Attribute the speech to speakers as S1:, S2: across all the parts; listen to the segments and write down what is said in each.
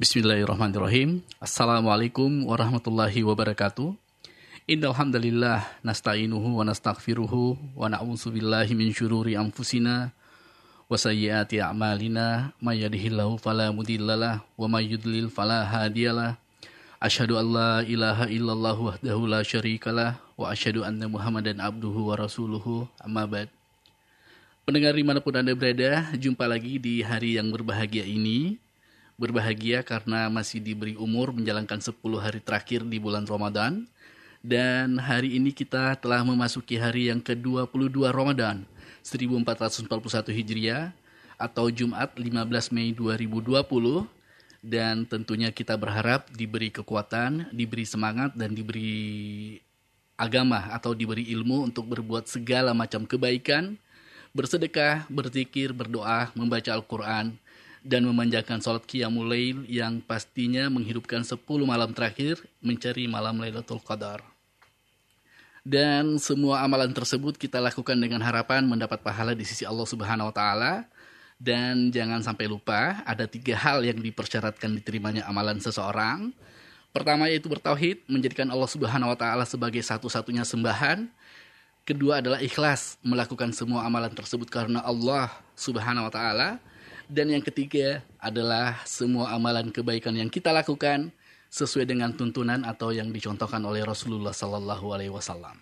S1: Bismillahirrahmanirrahim. Assalamualaikum warahmatullahi wabarakatuh. Innal hamdalillah nasta'inuhu wa nastaghfiruhu wa na'udzu billahi min syururi anfusina wa sayyiati a'malina may yahdihillahu fala mudhillalah wa may yudlil fala hadiyalah. Asyhadu an la ilaha illallah wahdahu la syarikalah wa asyhadu anna Muhammadan abduhu wa rasuluhu amma ba'd. Pendengar di mana pun Anda berada, jumpa lagi di hari yang berbahagia ini berbahagia karena masih diberi umur menjalankan 10 hari terakhir di bulan Ramadan. Dan hari ini kita telah memasuki hari yang ke-22 Ramadan 1441 Hijriah atau Jumat 15 Mei 2020 dan tentunya kita berharap diberi kekuatan, diberi semangat dan diberi agama atau diberi ilmu untuk berbuat segala macam kebaikan, bersedekah, berzikir, berdoa, membaca Al-Qur'an dan memanjakan sholat qiyamul lail yang pastinya menghidupkan 10 malam terakhir mencari malam Lailatul Qadar. Dan semua amalan tersebut kita lakukan dengan harapan mendapat pahala di sisi Allah Subhanahu wa taala. Dan jangan sampai lupa ada tiga hal yang dipersyaratkan diterimanya amalan seseorang. Pertama yaitu bertauhid, menjadikan Allah Subhanahu wa taala sebagai satu-satunya sembahan. Kedua adalah ikhlas, melakukan semua amalan tersebut karena Allah Subhanahu wa taala. Dan yang ketiga adalah semua amalan kebaikan yang kita lakukan sesuai dengan tuntunan atau yang dicontohkan oleh Rasulullah Sallallahu Alaihi Wasallam.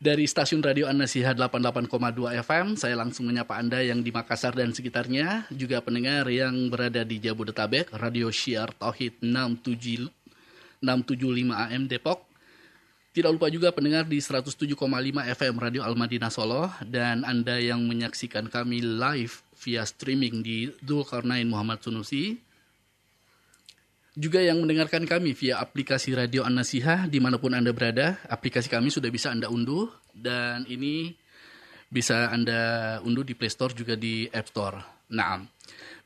S1: Dari stasiun radio An-Nasihat 88,2 FM, saya langsung menyapa Anda yang di Makassar dan sekitarnya, juga pendengar yang berada di Jabodetabek, Radio Syiar Tauhid 675 AM Depok, tidak lupa juga pendengar di 107,5 FM Radio Al-Madinah Solo dan Anda yang menyaksikan kami live via streaming di Zulkarnain Muhammad Sunusi. Juga yang mendengarkan kami via aplikasi Radio An-Nasihah di mana pun Anda berada. Aplikasi kami sudah bisa Anda unduh dan ini bisa Anda unduh di Play Store juga di App Store. Nah,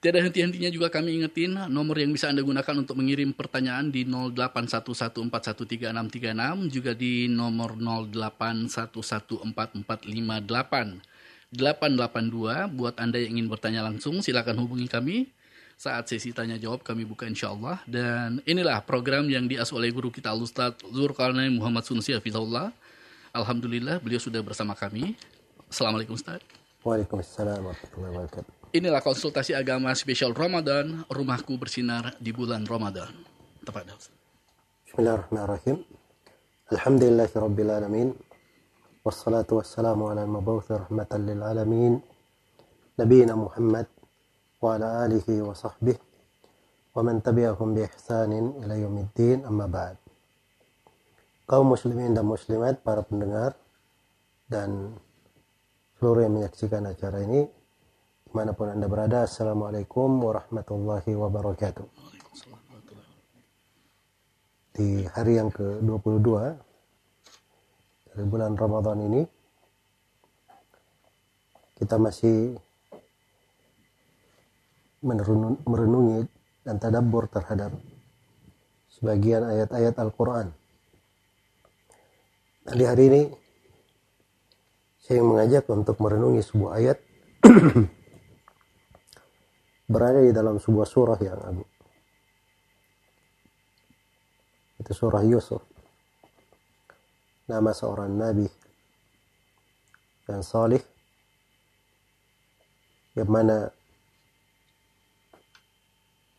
S1: tiada henti-hentinya juga kami ingetin nomor yang bisa Anda gunakan untuk mengirim pertanyaan di 0811413636 juga di nomor 08114458 882 buat Anda yang ingin bertanya langsung silakan hubungi kami. Saat sesi tanya jawab kami buka insya Allah. Dan inilah program yang diasuh oleh guru kita Al-Ustaz Zulkarnain Muhammad Sunsi Hafizullah Alhamdulillah beliau sudah bersama kami. Assalamualaikum Ustaz.
S2: Waalaikumsalam warahmatullahi wabarakatuh.
S1: Inilah konsultasi agama spesial Ramadan Rumahku bersinar di bulan Ramadan. Tepat
S2: Bismillahirrahmanirrahim. Alhamdulillahirrabbilalamin والصلاة والسلام على المبعوث رحمة للعالمين نبينا محمد وعلى آله وصحبه ومن تبعهم بإحسان إلى يوم الدين أما بعد kaum muslimin dan muslimat para pendengar dan seluruh yang menyaksikan acara ini dimanapun anda berada Assalamualaikum warahmatullahi wabarakatuh di hari yang ke-22 dari bulan Ramadan ini kita masih merenungi dan tadabbur terhadap sebagian ayat-ayat Al-Quran. Dan di hari ini saya mengajak untuk merenungi sebuah ayat berada di dalam sebuah surah yang agung. Itu surah Yusuf nama seorang nabi. Yang salih. Yang mana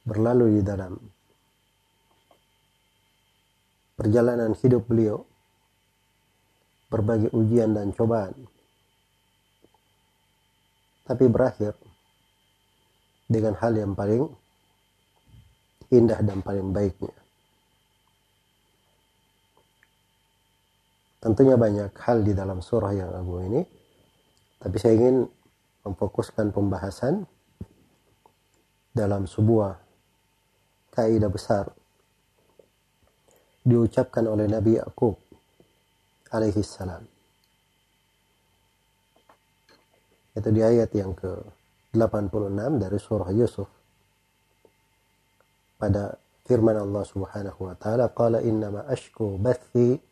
S2: berlalu di dalam perjalanan hidup beliau. Berbagai ujian dan cobaan. Tapi berakhir dengan hal yang paling indah dan paling baiknya Tentunya banyak hal di dalam surah yang agung ini, tapi saya ingin memfokuskan pembahasan dalam sebuah kaidah besar diucapkan oleh Nabi Yakub alaihi salam. Itu di ayat yang ke-86 dari surah Yusuf. Pada firman Allah Subhanahu wa taala, "Qala innama ashku bathi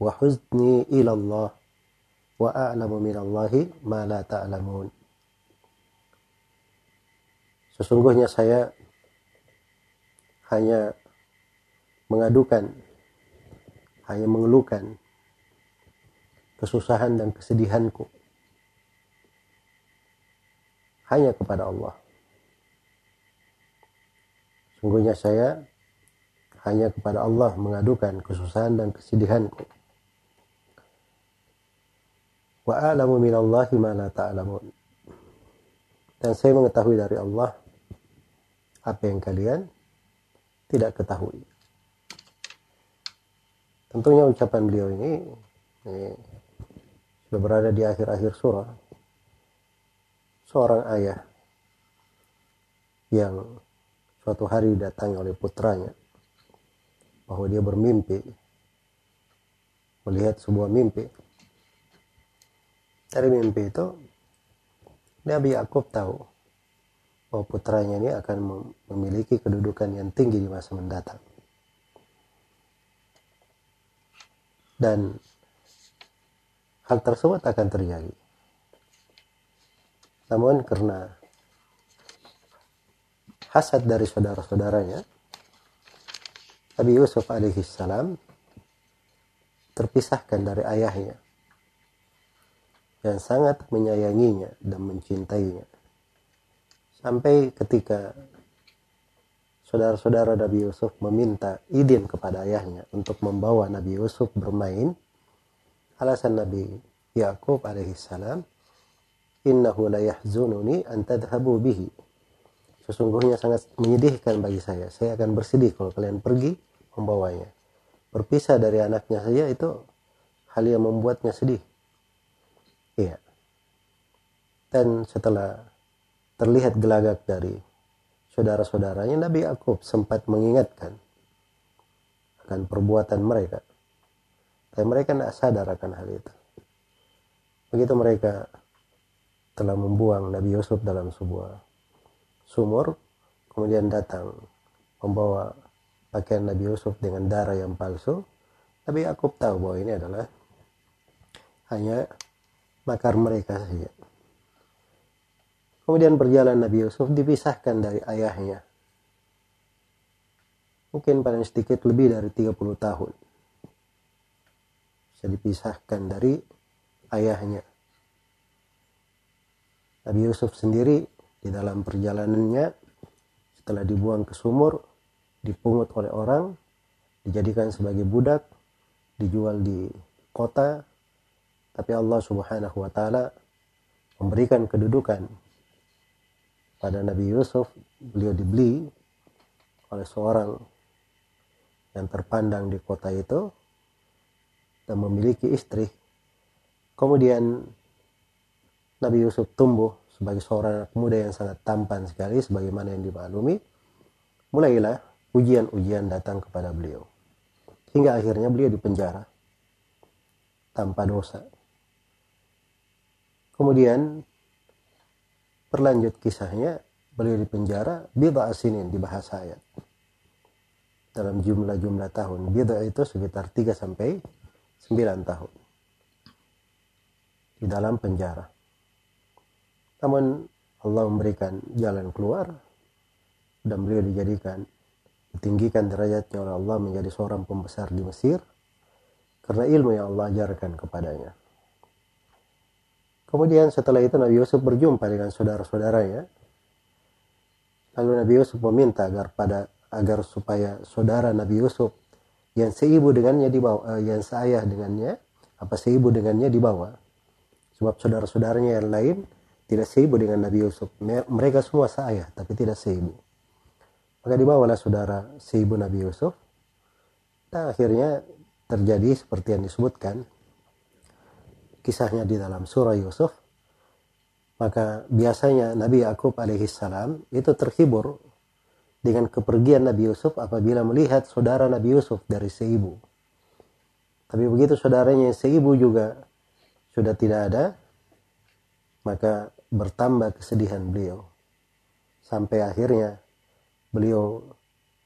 S2: huzni ila Allah wa a'lamu minallahi ma la ta'lamun. Sesungguhnya saya hanya mengadukan, hanya mengeluhkan kesusahan dan kesedihanku hanya kepada Allah. Sungguhnya saya hanya kepada Allah mengadukan kesusahan dan kesedihanku. Wa a'lamu minallahi ma la ta'lamun. Dan saya mengetahui dari Allah apa yang kalian tidak ketahui. Tentunya ucapan beliau ini, ini sudah berada di akhir-akhir surah. Seorang ayah yang suatu hari didatangi oleh putranya bahwa dia bermimpi melihat sebuah mimpi dari mimpi itu Nabi Yakub tahu bahwa putranya ini akan memiliki kedudukan yang tinggi di masa mendatang. Dan hal tersebut akan terjadi. Namun karena hasad dari saudara-saudaranya, Nabi Yusuf alaihissalam terpisahkan dari ayahnya yang sangat menyayanginya dan mencintainya. Sampai ketika saudara-saudara Nabi Yusuf meminta izin kepada ayahnya untuk membawa Nabi Yusuf bermain, alasan Nabi Yakub alaihissalam, innahu la yahzununi an tadhhabu bihi Sesungguhnya sangat menyedihkan bagi saya. Saya akan bersedih kalau kalian pergi membawanya. Berpisah dari anaknya saja itu hal yang membuatnya sedih. Iya. Dan setelah terlihat gelagak dari saudara-saudaranya, Nabi Yakub sempat mengingatkan akan perbuatan mereka. Tapi mereka tidak sadar akan hal itu. Begitu mereka telah membuang Nabi Yusuf dalam sebuah sumur kemudian datang membawa pakaian Nabi Yusuf dengan darah yang palsu Nabi Yakub tahu bahwa ini adalah hanya makar mereka saja. Kemudian berjalan Nabi Yusuf dipisahkan dari ayahnya. Mungkin paling sedikit lebih dari 30 tahun. Bisa dipisahkan dari ayahnya. Nabi Yusuf sendiri di dalam perjalanannya setelah dibuang ke sumur dipungut oleh orang dijadikan sebagai budak dijual di kota tapi Allah Subhanahu wa taala memberikan kedudukan pada Nabi Yusuf. Beliau dibeli oleh seorang yang terpandang di kota itu dan memiliki istri. Kemudian Nabi Yusuf tumbuh sebagai seorang anak muda yang sangat tampan sekali sebagaimana yang dimaklumi. Mulailah ujian-ujian datang kepada beliau. Hingga akhirnya beliau dipenjara tanpa dosa kemudian berlanjut kisahnya beliau dipenjara bid'a asinin di bahasa ayat. Dalam jumlah-jumlah tahun bid'a itu sekitar 3 sampai 9 tahun. Di dalam penjara. Namun Allah memberikan jalan keluar dan beliau dijadikan ditinggikan derajatnya oleh Allah menjadi seorang pembesar di Mesir karena ilmu yang Allah ajarkan kepadanya. Kemudian setelah itu Nabi Yusuf berjumpa dengan saudara-saudaranya. Lalu Nabi Yusuf meminta agar pada agar supaya saudara Nabi Yusuf yang seibu dengannya dibawa, eh, yang seayah dengannya, apa seibu dengannya dibawa. Sebab saudara-saudaranya yang lain tidak seibu dengan Nabi Yusuf. Mereka semua seayah, tapi tidak seibu. Maka dibawalah saudara seibu Nabi Yusuf. Dan akhirnya terjadi seperti yang disebutkan kisahnya di dalam surah Yusuf. Maka biasanya Nabi Yakub alaihissalam itu terhibur dengan kepergian Nabi Yusuf apabila melihat saudara Nabi Yusuf dari seibu. Tapi begitu saudaranya seibu juga sudah tidak ada, maka bertambah kesedihan beliau sampai akhirnya beliau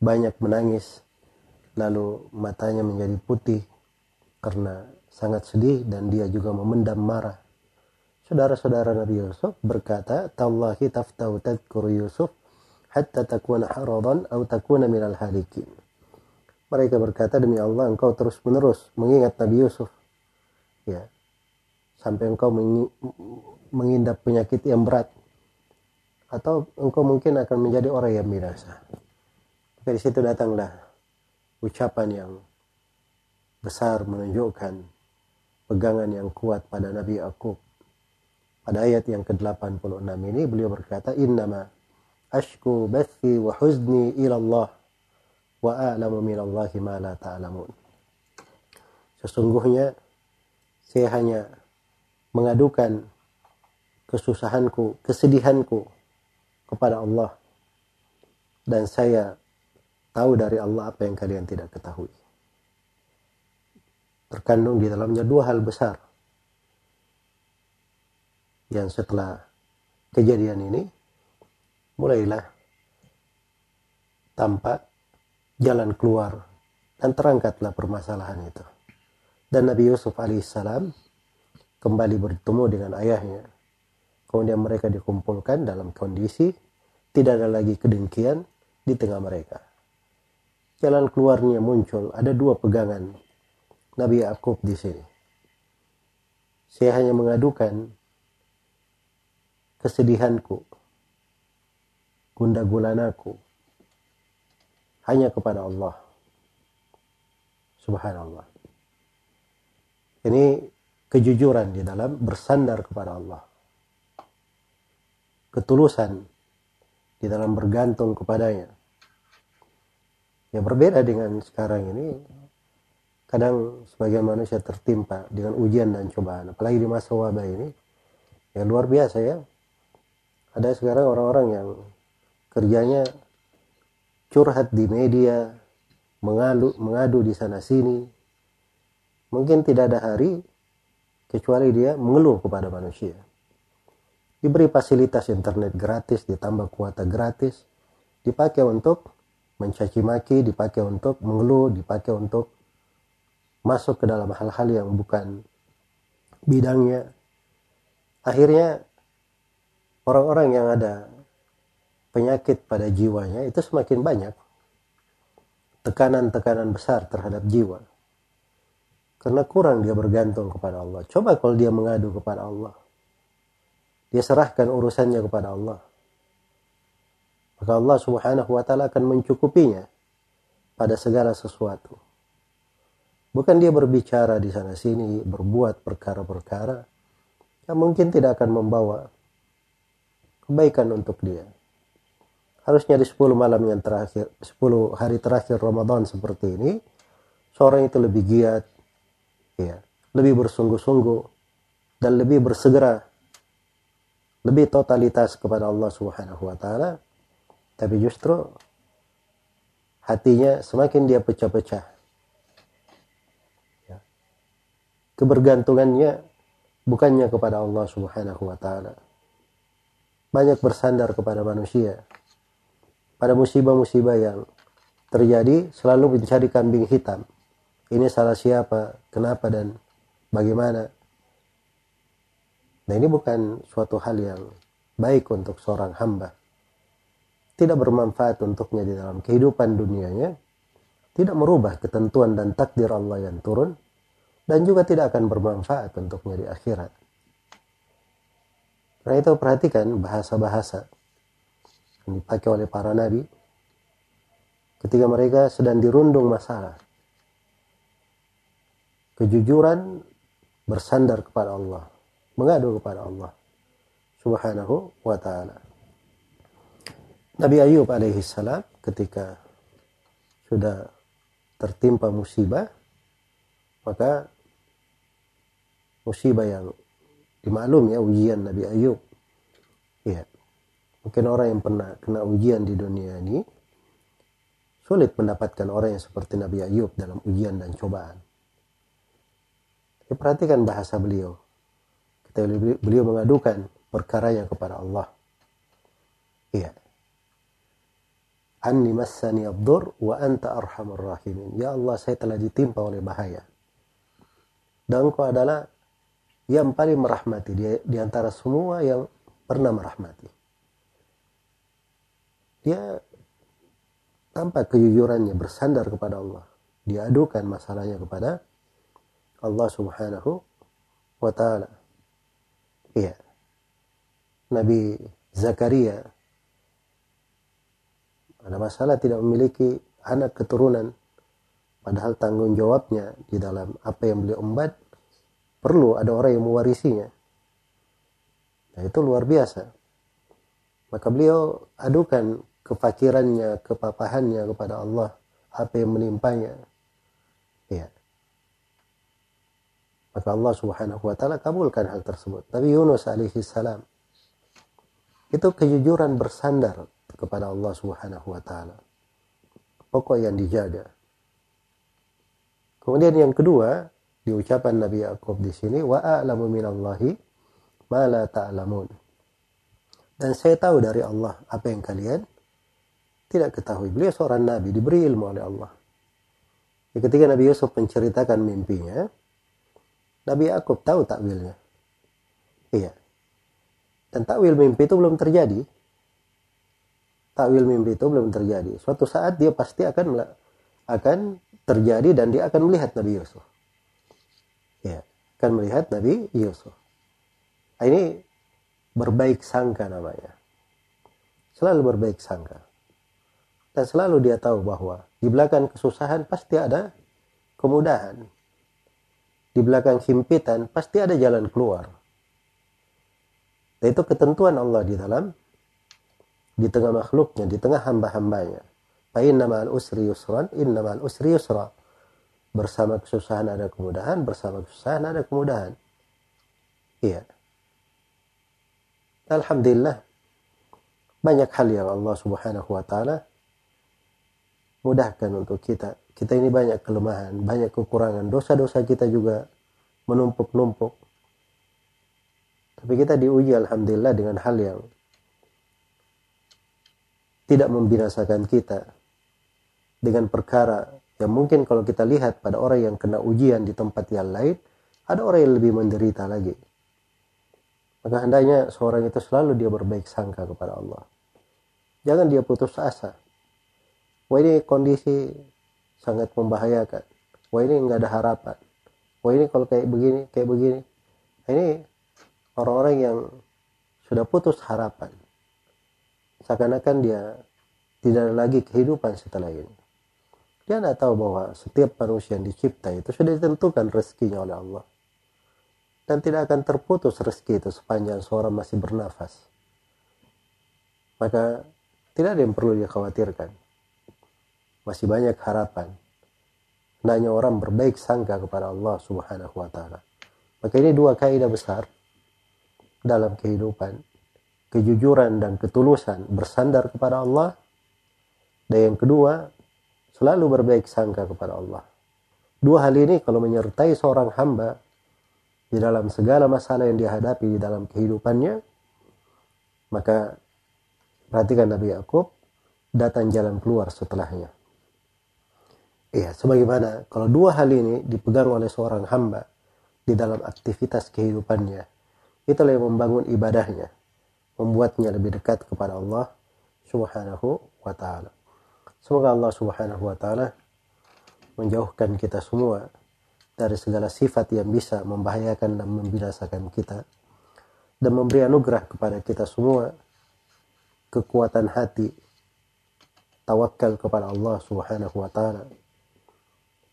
S2: banyak menangis lalu matanya menjadi putih karena sangat sedih dan dia juga memendam marah saudara-saudara Nabi Yusuf berkata tallahi taftau tadkur Yusuf hatta takuna haradan atau takuna minal halikin. Mereka berkata demi Allah engkau terus menerus mengingat Nabi Yusuf. Ya. Sampai engkau mengindap penyakit yang berat atau engkau mungkin akan menjadi orang yang binasa. Dari situ datanglah ucapan yang besar menunjukkan pegangan yang kuat pada Nabi Yakub pada ayat yang ke-86 ini beliau berkata, Innama ashku bathi wa huzni ila Allah wa a'lamu minallahi ma la ta'lamun. Sesungguhnya saya hanya mengadukan kesusahanku, kesedihanku kepada Allah dan saya tahu dari Allah apa yang kalian tidak ketahui. Terkandung di dalamnya dua hal besar yang setelah kejadian ini mulailah tampak jalan keluar dan terangkatlah permasalahan itu. Dan Nabi Yusuf alaihissalam kembali bertemu dengan ayahnya. Kemudian mereka dikumpulkan dalam kondisi tidak ada lagi kedengkian di tengah mereka. Jalan keluarnya muncul, ada dua pegangan Nabi Yakub di sini. Saya hanya mengadukan kesedihanku, gunda gulanaku hanya kepada Allah. Subhanallah. Ini kejujuran di dalam bersandar kepada Allah. Ketulusan di dalam bergantung kepadanya. Ya berbeda dengan sekarang ini. Kadang sebagian manusia tertimpa dengan ujian dan cobaan. Apalagi di masa wabah ini. Ya luar biasa ya ada sekarang orang-orang yang kerjanya curhat di media, mengadu, mengadu di sana sini. Mungkin tidak ada hari kecuali dia mengeluh kepada manusia. Diberi fasilitas internet gratis, ditambah kuota gratis, dipakai untuk mencaci maki, dipakai untuk mengeluh, dipakai untuk masuk ke dalam hal-hal yang bukan bidangnya. Akhirnya orang-orang yang ada penyakit pada jiwanya itu semakin banyak. Tekanan-tekanan besar terhadap jiwa. Karena kurang dia bergantung kepada Allah. Coba kalau dia mengadu kepada Allah. Dia serahkan urusannya kepada Allah. Maka Allah subhanahu wa ta'ala akan mencukupinya pada segala sesuatu. Bukan dia berbicara di sana sini, berbuat perkara-perkara yang mungkin tidak akan membawa kebaikan untuk dia. Harusnya di 10 malam yang terakhir, 10 hari terakhir Ramadan seperti ini, seorang itu lebih giat, ya, lebih bersungguh-sungguh, dan lebih bersegera, lebih totalitas kepada Allah Subhanahu wa taala. Tapi justru hatinya semakin dia pecah-pecah. Ya. Kebergantungannya bukannya kepada Allah Subhanahu wa taala banyak bersandar kepada manusia. Pada musibah-musibah yang terjadi selalu mencari kambing hitam. Ini salah siapa, kenapa dan bagaimana. Nah ini bukan suatu hal yang baik untuk seorang hamba. Tidak bermanfaat untuknya di dalam kehidupan dunianya. Tidak merubah ketentuan dan takdir Allah yang turun. Dan juga tidak akan bermanfaat untuknya di akhirat. Karena itu perhatikan bahasa-bahasa yang dipakai oleh para nabi ketika mereka sedang dirundung masalah. Kejujuran bersandar kepada Allah, mengadu kepada Allah Subhanahu wa taala. Nabi Ayub alaihi salam ketika sudah tertimpa musibah maka musibah yang dimaklum ya ujian Nabi Ayub. Ya. Mungkin orang yang pernah kena ujian di dunia ini sulit mendapatkan orang yang seperti Nabi Ayub dalam ujian dan cobaan. Ya, perhatikan bahasa beliau. Ketika beliau mengadukan perkaranya kepada Allah. Iya. Anni massani abdur wa anta arhamur rahimin. Ya Allah, saya telah ditimpa oleh bahaya. Dan engkau adalah yang paling merahmati di, di antara semua yang pernah merahmati. dia tanpa kejujurannya bersandar kepada Allah. Diadukan masalahnya kepada Allah Subhanahu wa taala. Iya. Nabi Zakaria ada masalah tidak memiliki anak keturunan padahal tanggung jawabnya di dalam apa yang beliau embat perlu ada orang yang mewarisinya. Nah itu luar biasa. Maka beliau adukan kefakirannya kepapahannya kepada Allah apa yang menimpanya ya maka Allah subhanahu wa ta'ala kabulkan hal tersebut. Tapi Yunus alaihi salam itu kejujuran bersandar kepada Allah Subhanahu wa taala. Pokok yang dijaga. Kemudian yang kedua, di ucapan Nabi Yakub di sini wa a'lamu minallahi ma la ta'lamun. Dan saya tahu dari Allah apa yang kalian tidak ketahui. Beliau seorang nabi, diberi ilmu oleh Allah. Ketika Nabi Yusuf menceritakan mimpinya, Nabi Yakub tahu takwilnya. Iya. Dan takwil mimpi itu belum terjadi takwil mimpi itu belum terjadi. Suatu saat dia pasti akan akan terjadi dan dia akan melihat Nabi Yusuf. Ya, akan melihat Nabi Yusuf. Nah, ini berbaik sangka namanya. Selalu berbaik sangka. Dan selalu dia tahu bahwa di belakang kesusahan pasti ada kemudahan. Di belakang himpitan pasti ada jalan keluar. Itu ketentuan Allah di dalam di tengah makhluknya, di tengah hamba-hambanya. Fa usri yusran, usri yusra. Bersama kesusahan ada kemudahan, bersama kesusahan ada kemudahan. Iya. Alhamdulillah banyak hal yang Allah Subhanahu wa taala mudahkan untuk kita. Kita ini banyak kelemahan, banyak kekurangan, dosa-dosa kita juga menumpuk-numpuk. Tapi kita diuji alhamdulillah dengan hal yang tidak membinasakan kita dengan perkara yang mungkin kalau kita lihat pada orang yang kena ujian di tempat yang lain, ada orang yang lebih menderita lagi. Maka hendaknya seorang itu selalu dia berbaik sangka kepada Allah. Jangan dia putus asa. Wah ini kondisi sangat membahayakan. Wah ini nggak ada harapan. Wah ini kalau kayak begini, kayak begini. Ini orang-orang yang sudah putus harapan seakan-akan dia tidak ada lagi kehidupan setelah ini. Dia tidak tahu bahwa setiap manusia yang dicipta itu sudah ditentukan rezekinya oleh Allah. Dan tidak akan terputus rezeki itu sepanjang seorang masih bernafas. Maka tidak ada yang perlu dikhawatirkan. Masih banyak harapan. Hendaknya orang berbaik sangka kepada Allah subhanahu wa ta'ala. Maka ini dua kaidah besar dalam kehidupan kejujuran dan ketulusan bersandar kepada Allah dan yang kedua selalu berbaik sangka kepada Allah dua hal ini kalau menyertai seorang hamba di dalam segala masalah yang dihadapi di dalam kehidupannya maka perhatikan Nabi Yakub datang jalan keluar setelahnya Iya, sebagaimana kalau dua hal ini dipegang oleh seorang hamba di dalam aktivitas kehidupannya, itulah yang membangun ibadahnya membuatnya lebih dekat kepada Allah Subhanahu wa taala. Semoga Allah Subhanahu wa taala menjauhkan kita semua dari segala sifat yang bisa membahayakan dan membinasakan kita dan memberi anugerah kepada kita semua kekuatan hati tawakal kepada Allah Subhanahu wa taala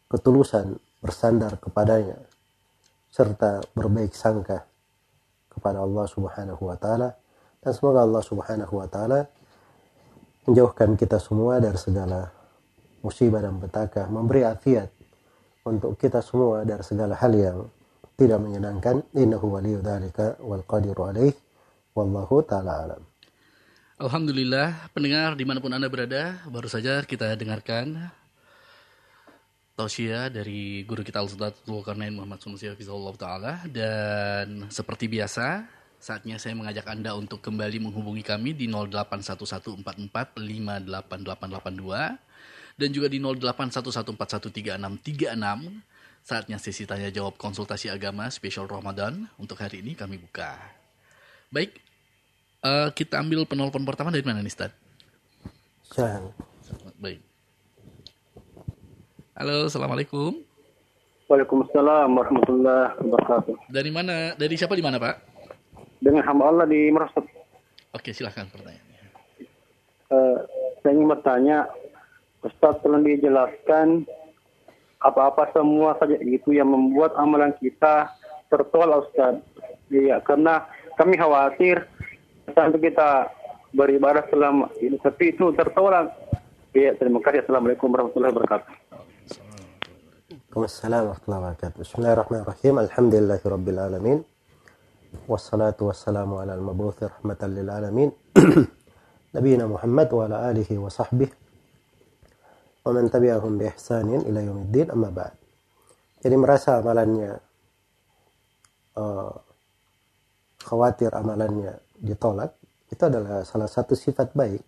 S2: ketulusan bersandar kepadanya serta berbaik sangka kepada Allah Subhanahu wa taala. Dan semoga Allah Subhanahu wa taala menjauhkan kita semua dari segala musibah dan petaka, memberi afiat untuk kita semua dari segala hal yang tidak menyenangkan. Innahu waliyu dzalika wal qadiru alaih. Wallahu taala alam.
S1: Alhamdulillah, pendengar di mana pun Anda berada, baru saja kita dengarkan tausiah dari guru kita Al-Ustaz Zulkarnain Muhammad Sunusi Hafizahullah Ta'ala dan seperti biasa Saatnya saya mengajak Anda untuk kembali menghubungi kami di 081144588882 dan juga di 0811413636. Saatnya sesi tanya jawab konsultasi agama spesial Ramadan untuk hari ini kami buka. Baik, uh, kita ambil penelpon pertama dari mana nih, Stad? Baik. Halo, Assalamualaikum.
S3: Waalaikumsalam warahmatullahi wabarakatuh.
S1: Dari mana? Dari siapa di mana, Pak?
S3: Dengan hamba Allah di Merosot.
S1: Oke, silahkan pertanyaannya.
S3: Eh, saya ingin bertanya, Ustaz tolong dijelaskan apa-apa semua saja itu yang membuat amalan kita tertolak Ustaz. Iya, karena kami khawatir sampai kita beribadah selama ini tapi itu tertolak. Iya, terima kasih. Assalamualaikum warahmatullahi wabarakatuh.
S2: Waalaikumsalam warahmatullahi wabarakatuh. Bismillahirrahmanirrahim. Alhamdulillahi rabbil alamin. Wassalatu wassalamu ala al-mabuthi rahmatan lil alamin. Nabiyina Muhammad wa ala alihi wa sahbihi wa man tabi'ahum bi ihsanin ila yaumiddin amma ba'd. Jadi merasa amalannya uh, khawatir amalannya ditolak itu adalah salah satu sifat baik.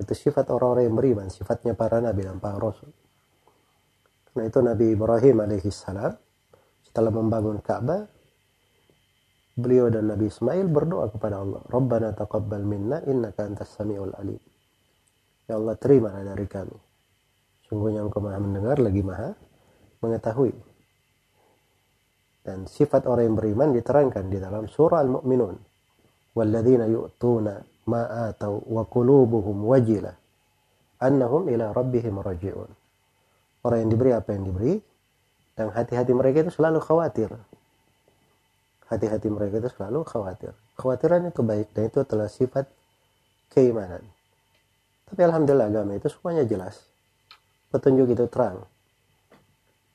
S2: Itu sifat orang-orang yang beriman, sifatnya para nabi dan para rasul. Karena itu Nabi Ibrahim alaihissalam setelah membangun Ka'bah beliau dan Nabi Ismail berdoa kepada Allah, "Rabbana taqabbal minna innaka antas samiul alim." Ya Allah, terimalah dari kami. Sungguhnya Engkau Maha mendengar lagi Maha mengetahui. Dan sifat orang yang beriman diterangkan di dalam surah Al-Mu'minun. Walladzina yu'tuna ma atau wa qulubuhum wajilah annahum ila rabbihim raji'un. Orang yang diberi apa yang diberi dan hati-hati mereka itu selalu khawatir. Hati-hati mereka itu selalu khawatir. Khawatiran itu baik dan itu adalah sifat keimanan. Tapi alhamdulillah agama itu semuanya jelas. Petunjuk itu terang.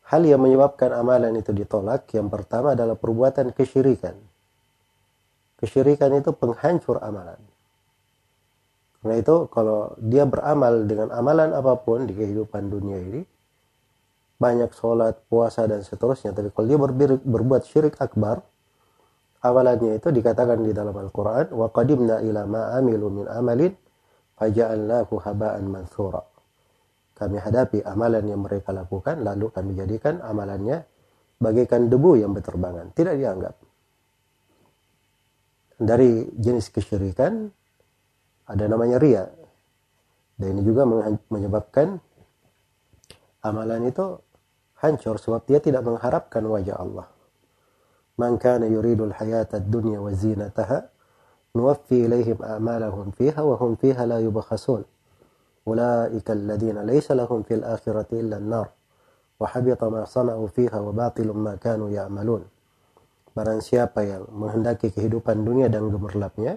S2: Hal yang menyebabkan amalan itu ditolak yang pertama adalah perbuatan kesyirikan. Kesyirikan itu penghancur amalan. Karena itu kalau dia beramal dengan amalan apa pun di kehidupan dunia ini, banyak sholat, puasa, dan seterusnya. Tapi kalau dia ber berbuat syirik akbar, amalannya itu dikatakan di dalam Al-Quran, وَقَدِمْنَا إِلَى مَا أَمِلُوا مِنْ أَمَلٍ فَجَعَلْنَاهُ هَبَاءً مَنْثُورًا kami hadapi amalan yang mereka lakukan, lalu kami jadikan amalannya bagaikan debu yang berterbangan, tidak dianggap. Dari jenis kesyirikan ada namanya ria. Dan ini juga menyebabkan amalan itu hancur sebab dia tidak mengharapkan wajah Allah. man kana yuridul hayata dunya wa zinataha nuwaffi ilaihim a'malahum fiha wa hum fiha la yubakhasun ulaika alladhina laysa lahum fil akhirati illa an-nar wa habita ma sana'u fiha wa batilum ma kanu ya'malun. Barang siapa yang menghendaki kehidupan dunia dan gemerlapnya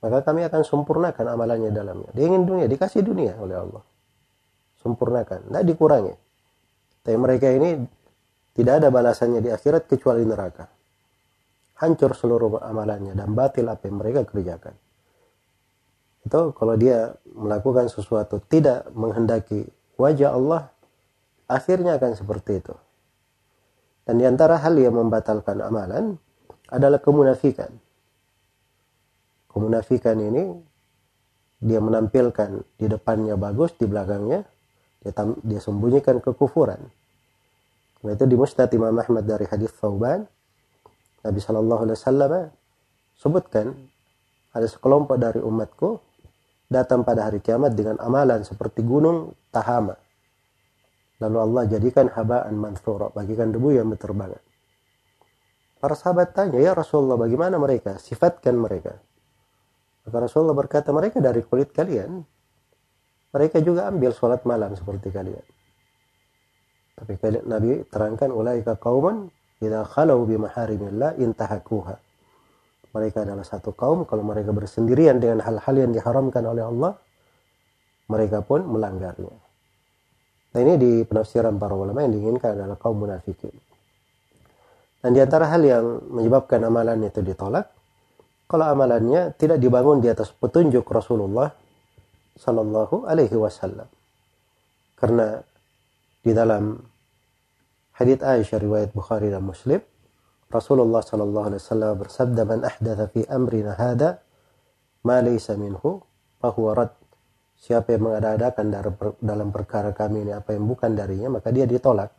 S2: maka kami akan sempurnakan amalannya dalamnya. Dia ingin dunia dikasih dunia oleh Allah. Sempurnakan tidak dikurangi. Tapi mereka ini tidak ada balasannya di akhirat kecuali neraka. Hancur seluruh amalannya dan batil apa yang mereka kerjakan. Itu kalau dia melakukan sesuatu tidak menghendaki wajah Allah akhirnya akan seperti itu. Dan di antara hal yang membatalkan amalan adalah kemunafikan. Kemunafikan ini dia menampilkan di depannya bagus di belakangnya dia, dia sembunyikan kekufuran nah, itu di Mustad Imam Ahmad dari hadis Thauban Nabi Shallallahu Alaihi Wasallam sebutkan ada sekelompok dari umatku datang pada hari kiamat dengan amalan seperti gunung Tahama. Lalu Allah jadikan habaan mansura, bagikan debu yang berterbangan. Para sahabat tanya, ya Rasulullah bagaimana mereka? Sifatkan mereka. Maka Rasulullah berkata, mereka dari kulit kalian. Mereka juga ambil sholat malam seperti kalian. Tapi Nabi terangkan, ulaika qawman idha khalau bimaharimillah intahakuha. Mereka adalah satu kaum kalau mereka bersendirian dengan hal-hal yang diharamkan oleh Allah mereka pun melanggarnya. Nah ini di penafsiran para ulama yang diinginkan adalah kaum munafikin. Dan di antara hal yang menyebabkan amalan itu ditolak kalau amalannya tidak dibangun di atas petunjuk Rasulullah Sallallahu Alaihi Wasallam. Karena di dalam hadits Aisyah riwayat Bukhari dan Muslim Rasulullah sallallahu alaihi wasallam bersabda man ahdatha fi amrina hada ma laysa minhu fahuwa rad. Siapa yang mengada-adakan dalam perkara kami ini apa yang bukan darinya maka dia ditolak.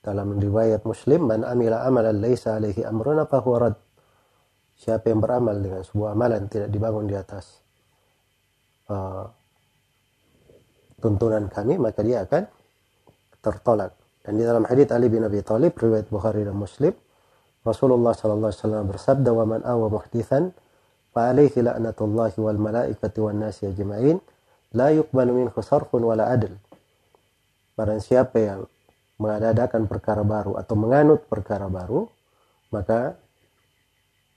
S2: Dalam riwayat Muslim man amila amalan laysa alaihi amruna fahuwa rad. Siapa yang beramal dengan sebuah amalan tidak dibangun di atas uh, tuntunan kami maka dia akan tertolak. Dan di dalam hadits Ali bin Abi Thalib riwayat Bukhari dan Muslim Rasulullah sallallahu alaihi wasallam bersabda wa man awa muhdithan fa alaihi la'natullahi wal malaikati wan nasi ajma'in la yuqbalu minhu sarfun wala adl. Barang siapa yang mengadakan perkara baru atau menganut perkara baru maka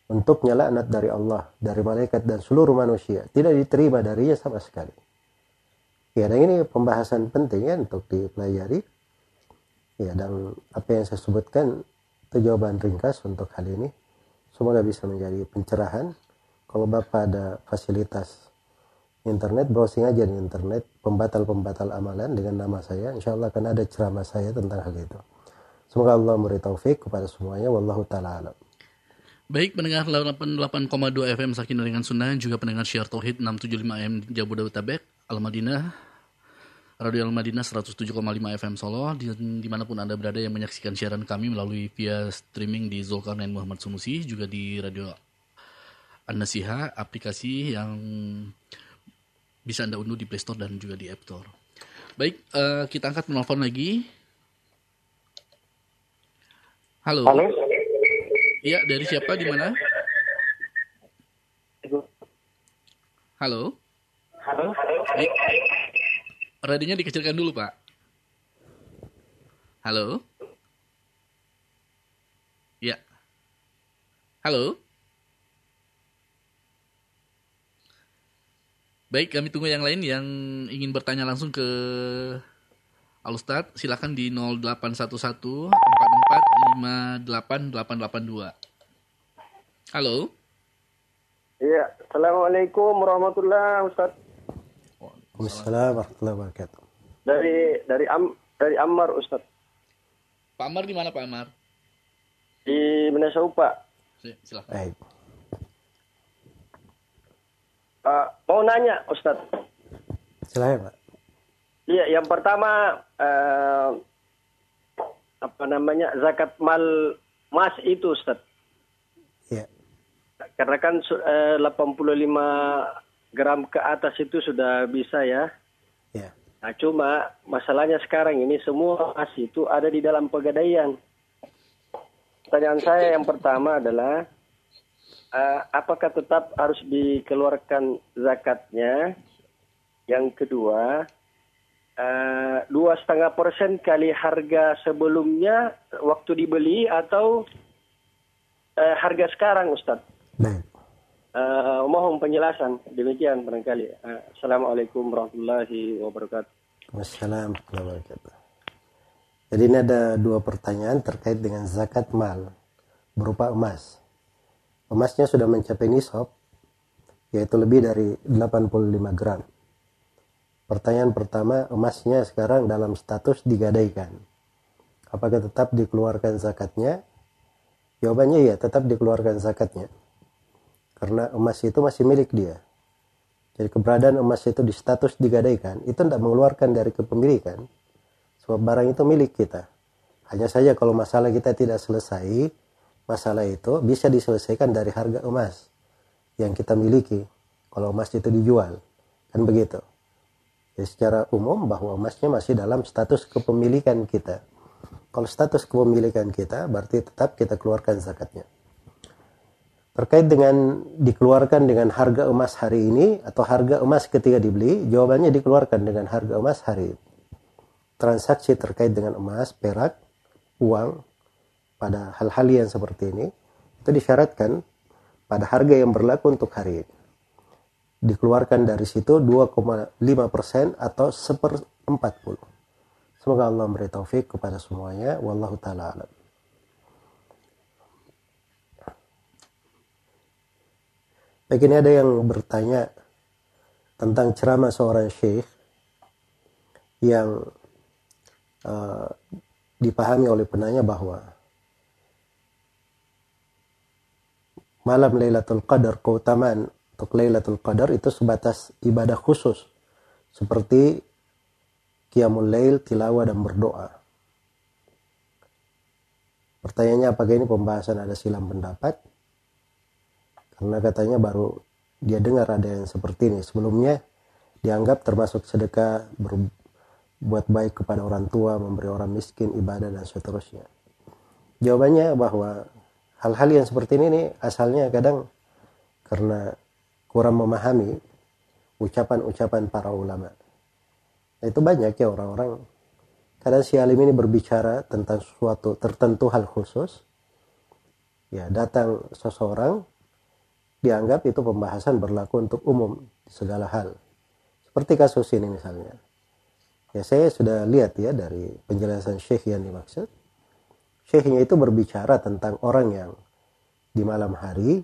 S2: untuknya laknat dari Allah, dari malaikat dan seluruh manusia. Tidak diterima darinya sama sekali. Ya, dan ini pembahasan penting ya untuk dipelajari. Ya, dan apa yang saya sebutkan itu jawaban ringkas untuk hal ini. Semoga bisa menjadi pencerahan. Kalau Bapak ada fasilitas internet, browsing aja di internet, pembatal-pembatal amalan dengan nama saya. Insya Allah akan ada ceramah saya tentang hal itu. Semoga Allah memberi taufik kepada semuanya. Wallahu ta'ala alam.
S1: Baik pendengar 88,2 FM Sakin dengan Sunnah juga pendengar Syiar Tauhid 675 AM Jabodetabek Al-Madinah Radio Al-Madinah 107,5 FM Solo di, di mana pun Anda berada yang menyaksikan siaran kami melalui via streaming di Zulkarnain Muhammad Sunusi juga di Radio An-Nasiha aplikasi yang bisa Anda unduh di Play Store dan juga di App Store. Baik, uh, kita angkat menelpon lagi. Halo.
S4: Halo.
S1: Iya, dari siapa di mana? Halo.
S4: Halo.
S1: Baik. Radionya dikecilkan dulu, Pak. Halo. Ya. Halo. Baik, kami tunggu yang lain yang ingin bertanya langsung ke Alustad. Silakan di 0811 4458882. Halo.
S4: Iya, Assalamualaikum warahmatullahi wabarakatuh.
S2: Waalaikumsalam warahmatullahi wabarakatuh.
S4: Dari dari Am dari Ammar Ustaz.
S1: Pak Amar di mana Pak Amar?
S4: Di Minnesota.
S1: Si- Silakan.
S2: Baik.
S4: Uh, mau nanya Ustaz.
S2: Silakan, Pak.
S4: Iya, yang pertama eh, apa namanya zakat mal emas itu Ustaz.
S2: Ya.
S4: Karena kan eh, 85 gram ke atas itu sudah bisa ya.
S2: Ya.
S4: Nah, cuma masalahnya sekarang ini semua emas itu ada di dalam pegadaian. Pertanyaan saya yang pertama adalah eh, apakah tetap harus dikeluarkan zakatnya? Yang kedua, eh, dua setengah persen kali harga sebelumnya waktu dibeli atau eh, harga sekarang, Ustadz?
S2: Baik.
S4: Eh, mohon penjelasan demikian barangkali. Eh, Assalamualaikum warahmatullahi wabarakatuh.
S2: Wassalamualaikum wabarakatuh. Jadi ini ada dua pertanyaan terkait dengan zakat mal berupa emas. Emasnya sudah mencapai nisab yaitu lebih dari 85 gram. Pertanyaan pertama, emasnya sekarang dalam status digadaikan. Apakah tetap dikeluarkan zakatnya? Jawabannya ya, tetap dikeluarkan zakatnya. Karena emas itu masih milik dia. Jadi keberadaan emas itu di status digadaikan, itu tidak mengeluarkan dari kepemilikan. Sebab barang itu milik kita. Hanya saja kalau masalah kita tidak selesai, masalah itu bisa diselesaikan dari harga emas yang kita miliki. Kalau emas itu dijual, kan begitu. Jadi secara umum bahwa emasnya masih dalam status kepemilikan kita. Kalau status kepemilikan kita, berarti tetap kita keluarkan zakatnya. Terkait dengan dikeluarkan dengan harga emas hari ini atau harga emas ketika dibeli, jawabannya dikeluarkan dengan harga emas hari ini. Transaksi terkait dengan emas, perak, uang, pada hal-hal yang seperti ini, itu disyaratkan pada harga yang berlaku untuk hari ini. Dikeluarkan dari situ 2,5% atau seper 40. Semoga Allah memberi taufik kepada semuanya. Wallahu ta'ala alam. Baik ini ada yang bertanya tentang ceramah seorang syekh yang uh, dipahami oleh penanya bahwa malam Lailatul Qadar keutamaan untuk Lailatul Qadar itu sebatas ibadah khusus seperti qiyamul lail, tilawah dan berdoa. Pertanyaannya apakah ini pembahasan ada silam pendapat? Karena katanya baru dia dengar ada yang seperti ini. Sebelumnya dianggap termasuk sedekah berbuat baik kepada orang tua memberi orang miskin ibadah dan seterusnya. Jawabannya bahwa hal-hal yang seperti ini nih, asalnya kadang karena kurang memahami ucapan-ucapan para ulama. Nah, itu banyak ya orang-orang. Kadang si alim ini berbicara tentang sesuatu tertentu hal khusus. Ya datang seseorang dianggap itu pembahasan berlaku untuk umum segala hal. Seperti kasus ini misalnya. Ya saya sudah lihat ya dari penjelasan Syekh yang dimaksud. Syekhnya itu berbicara tentang orang yang di malam hari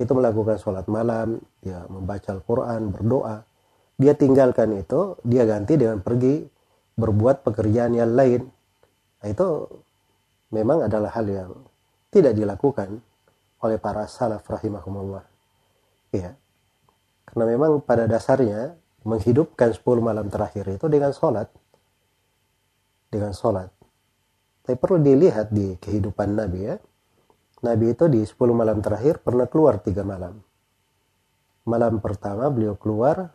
S2: itu melakukan sholat malam, ya membaca Al-Quran, berdoa. Dia tinggalkan itu, dia ganti dengan pergi berbuat pekerjaan yang lain. Nah, itu memang adalah hal yang tidak dilakukan oleh para salaf rahimahumullah. Ya. Karena memang pada dasarnya menghidupkan 10 malam terakhir itu dengan sholat. Dengan sholat. Tapi perlu dilihat di kehidupan Nabi ya. Nabi itu di 10 malam terakhir pernah keluar tiga malam. Malam pertama beliau keluar,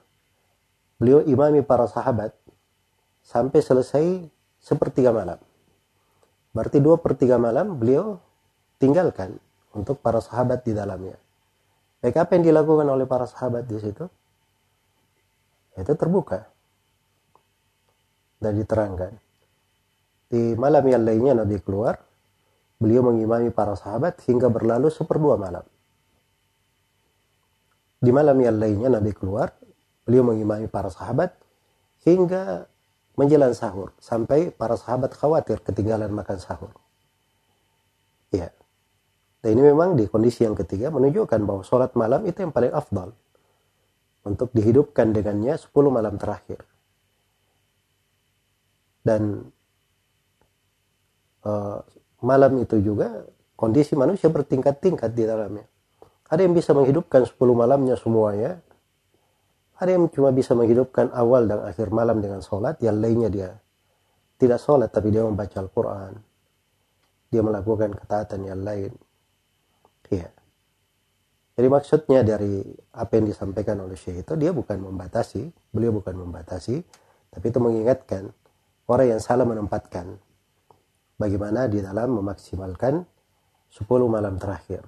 S2: beliau imami para sahabat sampai selesai sepertiga malam. Berarti dua per tiga malam beliau tinggalkan untuk para sahabat di dalamnya. Baik apa yang dilakukan oleh para sahabat di situ? Itu terbuka dan diterangkan. Di malam yang lainnya Nabi keluar, beliau mengimami para sahabat hingga berlalu seperdua malam. Di malam yang lainnya Nabi keluar, beliau mengimami para sahabat hingga menjelang sahur sampai para sahabat khawatir ketinggalan makan sahur. Ya. Dan ini memang di kondisi yang ketiga menunjukkan bahwa sholat malam itu yang paling afdal. Untuk dihidupkan dengannya 10 malam terakhir. Dan uh, malam itu juga kondisi manusia bertingkat-tingkat di dalamnya. Ada yang bisa menghidupkan 10 malamnya semuanya. Ada yang cuma bisa menghidupkan awal dan akhir malam dengan sholat. Yang lainnya dia tidak sholat tapi dia membaca Al-Quran. Dia melakukan ketaatan yang lain Iya. Jadi maksudnya dari apa yang disampaikan oleh Syekh itu dia bukan membatasi, beliau bukan membatasi, tapi itu mengingatkan orang yang salah menempatkan bagaimana di dalam memaksimalkan 10 malam terakhir.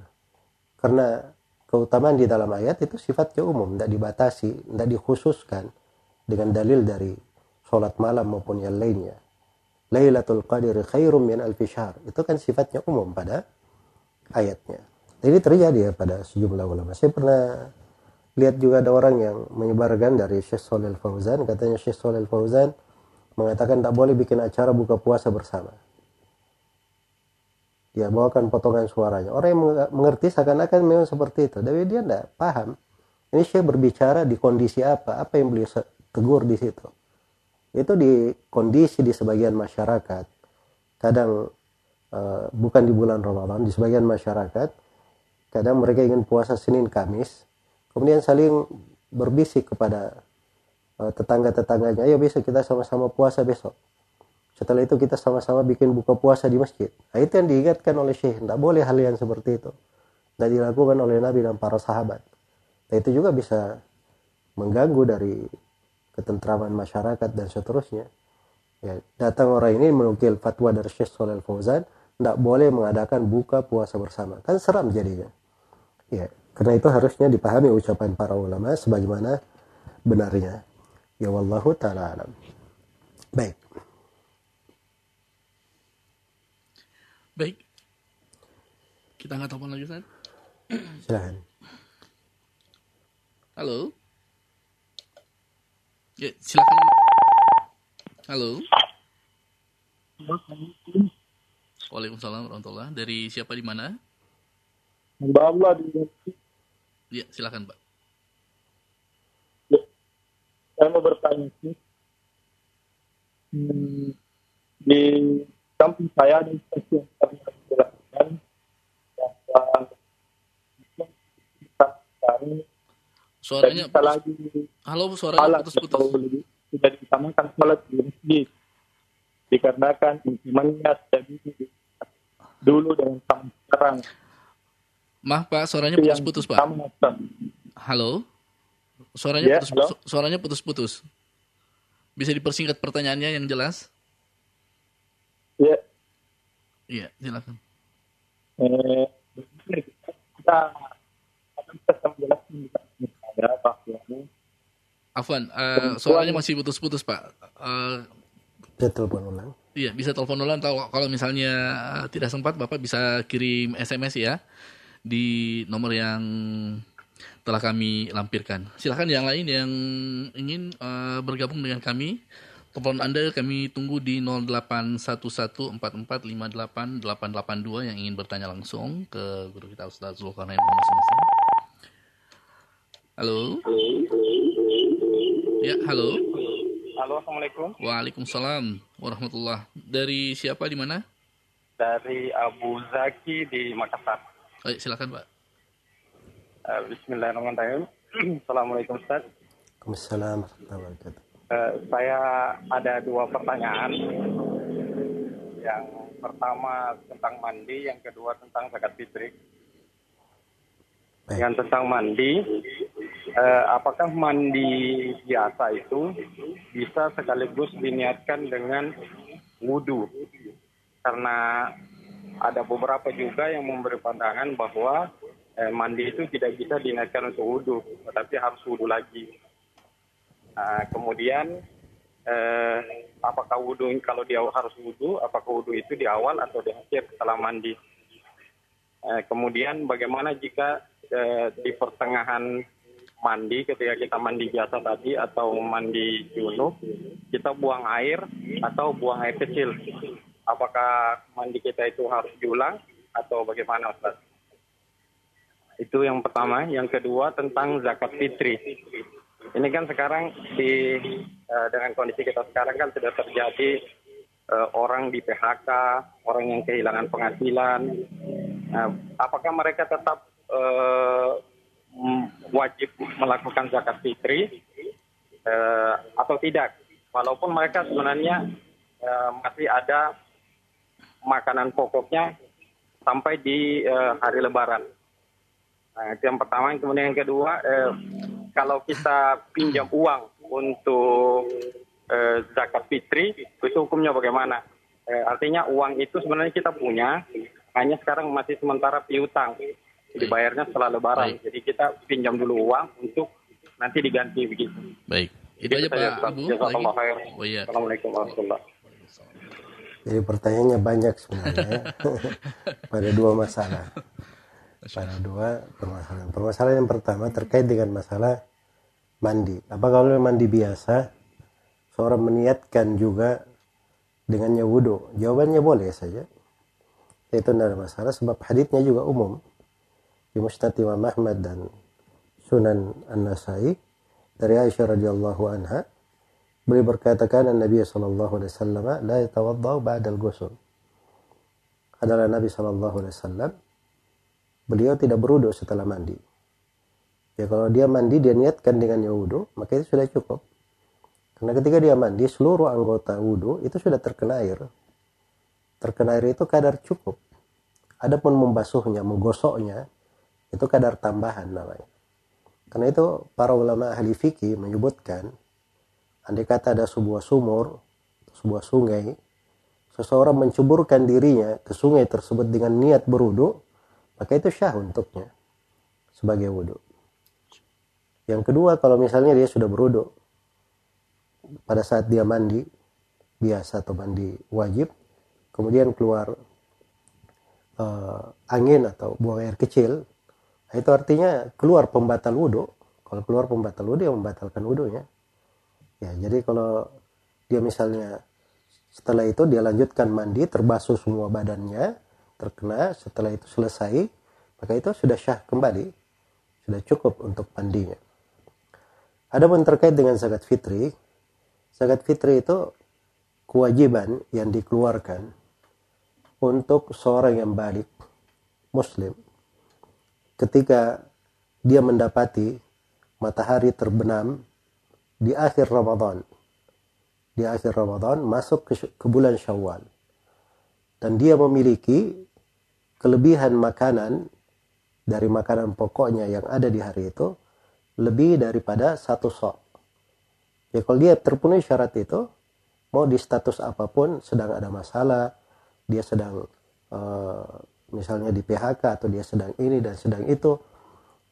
S2: Karena keutamaan di dalam ayat itu sifatnya umum, tidak dibatasi, tidak dikhususkan dengan dalil dari sholat malam maupun yang lainnya. Lailatul Qadri khairum min alfi Itu kan sifatnya umum pada ayatnya. Ini terjadi ya pada sejumlah ulama. Saya pernah lihat juga ada orang yang menyebarkan dari Syekh Solil Fauzan. Katanya Syekh Solil Fauzan mengatakan tak boleh bikin acara buka puasa bersama. Ya bawakan potongan suaranya. Orang yang mengerti seakan-akan memang seperti itu. Tapi dia tidak paham. Ini Syekh berbicara di kondisi apa. Apa yang beliau tegur di situ. Itu di kondisi di sebagian masyarakat. Kadang uh, bukan di bulan Ramadan. Di sebagian masyarakat kadang mereka ingin puasa Senin Kamis kemudian saling berbisik kepada uh, tetangga-tetangganya ayo besok kita sama-sama puasa besok. Setelah itu kita sama-sama bikin buka puasa di masjid. Nah, itu yang diingatkan oleh Syekh. Tidak boleh hal yang seperti itu. Tidak dilakukan oleh Nabi dan para sahabat. Nah, itu juga bisa mengganggu dari ketentraman masyarakat dan seterusnya. Ya, datang orang ini menukil fatwa dari Syekh Solel Fauzan tidak boleh mengadakan buka puasa bersama. Kan seram jadinya Ya, karena itu harusnya dipahami ucapan para ulama sebagaimana benarnya. Ya wallahu taala alam. Baik.
S1: Baik. Kita nggak telepon lagi, Ustaz.
S2: Silahkan.
S1: Halo. Ya, silakan. Halo. Waalaikumsalam warahmatullahi Dari siapa di mana?
S3: Mbak Allah di
S1: Ya, silakan Pak.
S3: Ya, saya mau bertanya sih. Hmm, di kampung saya di stasiun kami dilakukan bahwa
S1: suaranya putus. lagi halo suaranya putus-putus
S3: tidak ditamakan sholat di masjid dikarenakan imannya jadi dulu dan sekarang
S1: Maaf Pak, suaranya putus-putus Pak. Halo? suaranya
S3: Ya,
S1: putus,
S3: halo.
S1: suaranya putus-putus. Bisa dipersingkat pertanyaannya yang jelas?
S3: Ya,
S1: Iya, silakan.
S3: eh, kita akan bisa menjelaskan ya bahwa
S1: Afwan, eh, suaranya masih putus-putus, Pak. Eh,
S2: Saya telepon ulang.
S1: Iya, bisa telepon ulang atau kalau misalnya eh, tidak sempat Bapak bisa kirim SMS ya di nomor yang telah kami lampirkan. Silakan yang lain yang ingin eh, bergabung dengan kami, telepon Anda kami tunggu di 081144588882 yang ingin bertanya langsung ke guru kita Ustaz Zulkarnain. Halo. Ya, halo.
S3: Halo, Assalamualaikum.
S1: Waalaikumsalam warahmatullah. Dari siapa di mana?
S3: Dari Abu Zaki di Makassar.
S1: Baik, silakan Pak.
S3: Eh, Bismillahirrahmanirrahim. Assalamualaikum Ustaz.
S2: Waalaikumsalam warahmatullahi wabarakatuh.
S3: Eh, saya ada dua pertanyaan. Yang pertama tentang mandi, yang kedua tentang zakat fitri.
S2: Baik.
S3: Yang tentang mandi, eh, apakah mandi biasa itu bisa sekaligus diniatkan dengan wudhu? Karena ada beberapa juga yang memberi pandangan bahwa eh, mandi itu tidak bisa diniatkan untuk wudhu, tetapi harus wudhu lagi. Nah, kemudian eh, apakah wudhu kalau dia harus wudhu, apakah wudhu itu di awal atau di akhir setelah mandi? Eh, kemudian bagaimana jika eh, di pertengahan mandi ketika kita mandi biasa tadi atau mandi junub kita buang air atau buang air kecil? Apakah mandi kita itu harus diulang atau bagaimana Ustaz? Itu yang pertama. Yang kedua tentang zakat fitri. Ini kan sekarang di eh, dengan kondisi kita sekarang kan sudah terjadi eh, orang di PHK, orang yang kehilangan penghasilan. Nah, apakah mereka tetap m- wajib melakukan zakat fitri atau tidak? Walaupun mereka sebenarnya masih ada makanan pokoknya sampai di eh, hari Lebaran. Nah, itu yang pertama. Kemudian yang kedua, eh, kalau kita pinjam uang untuk eh, zakat fitri, itu hukumnya bagaimana? Eh, artinya uang itu sebenarnya kita punya, hanya sekarang masih sementara piutang. Dibayarnya setelah Lebaran.
S1: Baik.
S3: Jadi kita pinjam dulu uang untuk nanti diganti begitu.
S1: Baik. Itu aja
S3: saja,
S1: Pak. Abu
S3: Jazakallah
S1: lagi.
S3: khair.
S1: Oh iya.
S3: Assalamualaikum warahmatullahi
S2: Jadi pertanyaannya banyak sebenarnya ya. pada dua masalah. Pada dua permasalahan. Permasalahan yang pertama terkait dengan masalah mandi. Apa kalau mandi biasa seorang meniatkan juga dengannya wudhu? Jawabannya boleh saja. Itu tidak ada masalah sebab haditsnya juga umum. Di Musnad Imam Ahmad dan Sunan An-Nasai dari Aisyah radhiyallahu anha Beliau berkata kan Nabi sallallahu alaihi wasallam la yatawaddau ba'da al-ghusl. Adalah Nabi sallallahu alaihi wasallam beliau tidak berwudu setelah mandi. Ya kalau dia mandi dia niatkan dengan wudu, maka itu sudah cukup. Karena ketika dia mandi seluruh anggota wudu itu sudah terkena air. Terkena air itu kadar cukup. Adapun membasuhnya, menggosoknya itu kadar tambahan namanya. Karena itu para ulama ahli fikih menyebutkan andai kata ada sebuah sumur, sebuah sungai, seseorang menceburkan dirinya ke sungai tersebut dengan niat berwudu, maka itu syah untuknya sebagai wudu. Yang kedua, kalau misalnya dia sudah berwudu pada saat dia mandi biasa atau mandi wajib, kemudian keluar eh, angin atau buang air kecil, nah itu artinya keluar pembatal wudu. Kalau keluar pembatal wudu, ya membatalkan wudunya. Ya, jadi kalau dia misalnya setelah itu dia lanjutkan mandi, terbasuh semua badannya, terkena, setelah itu selesai, maka itu sudah syah kembali. Sudah cukup untuk mandinya. Adapun terkait dengan zakat fitri, zakat fitri itu kewajiban yang dikeluarkan untuk seorang yang balik muslim ketika dia mendapati matahari terbenam di akhir Ramadan. Di akhir Ramadan masuk ke, ke bulan Syawal. Dan dia memiliki kelebihan makanan dari makanan pokoknya yang ada di hari itu, lebih daripada satu sok. Ya kalau dia terpenuhi syarat itu, mau di status apa pun sedang ada masalah, dia sedang uh, misalnya di PHK atau dia sedang ini dan sedang itu,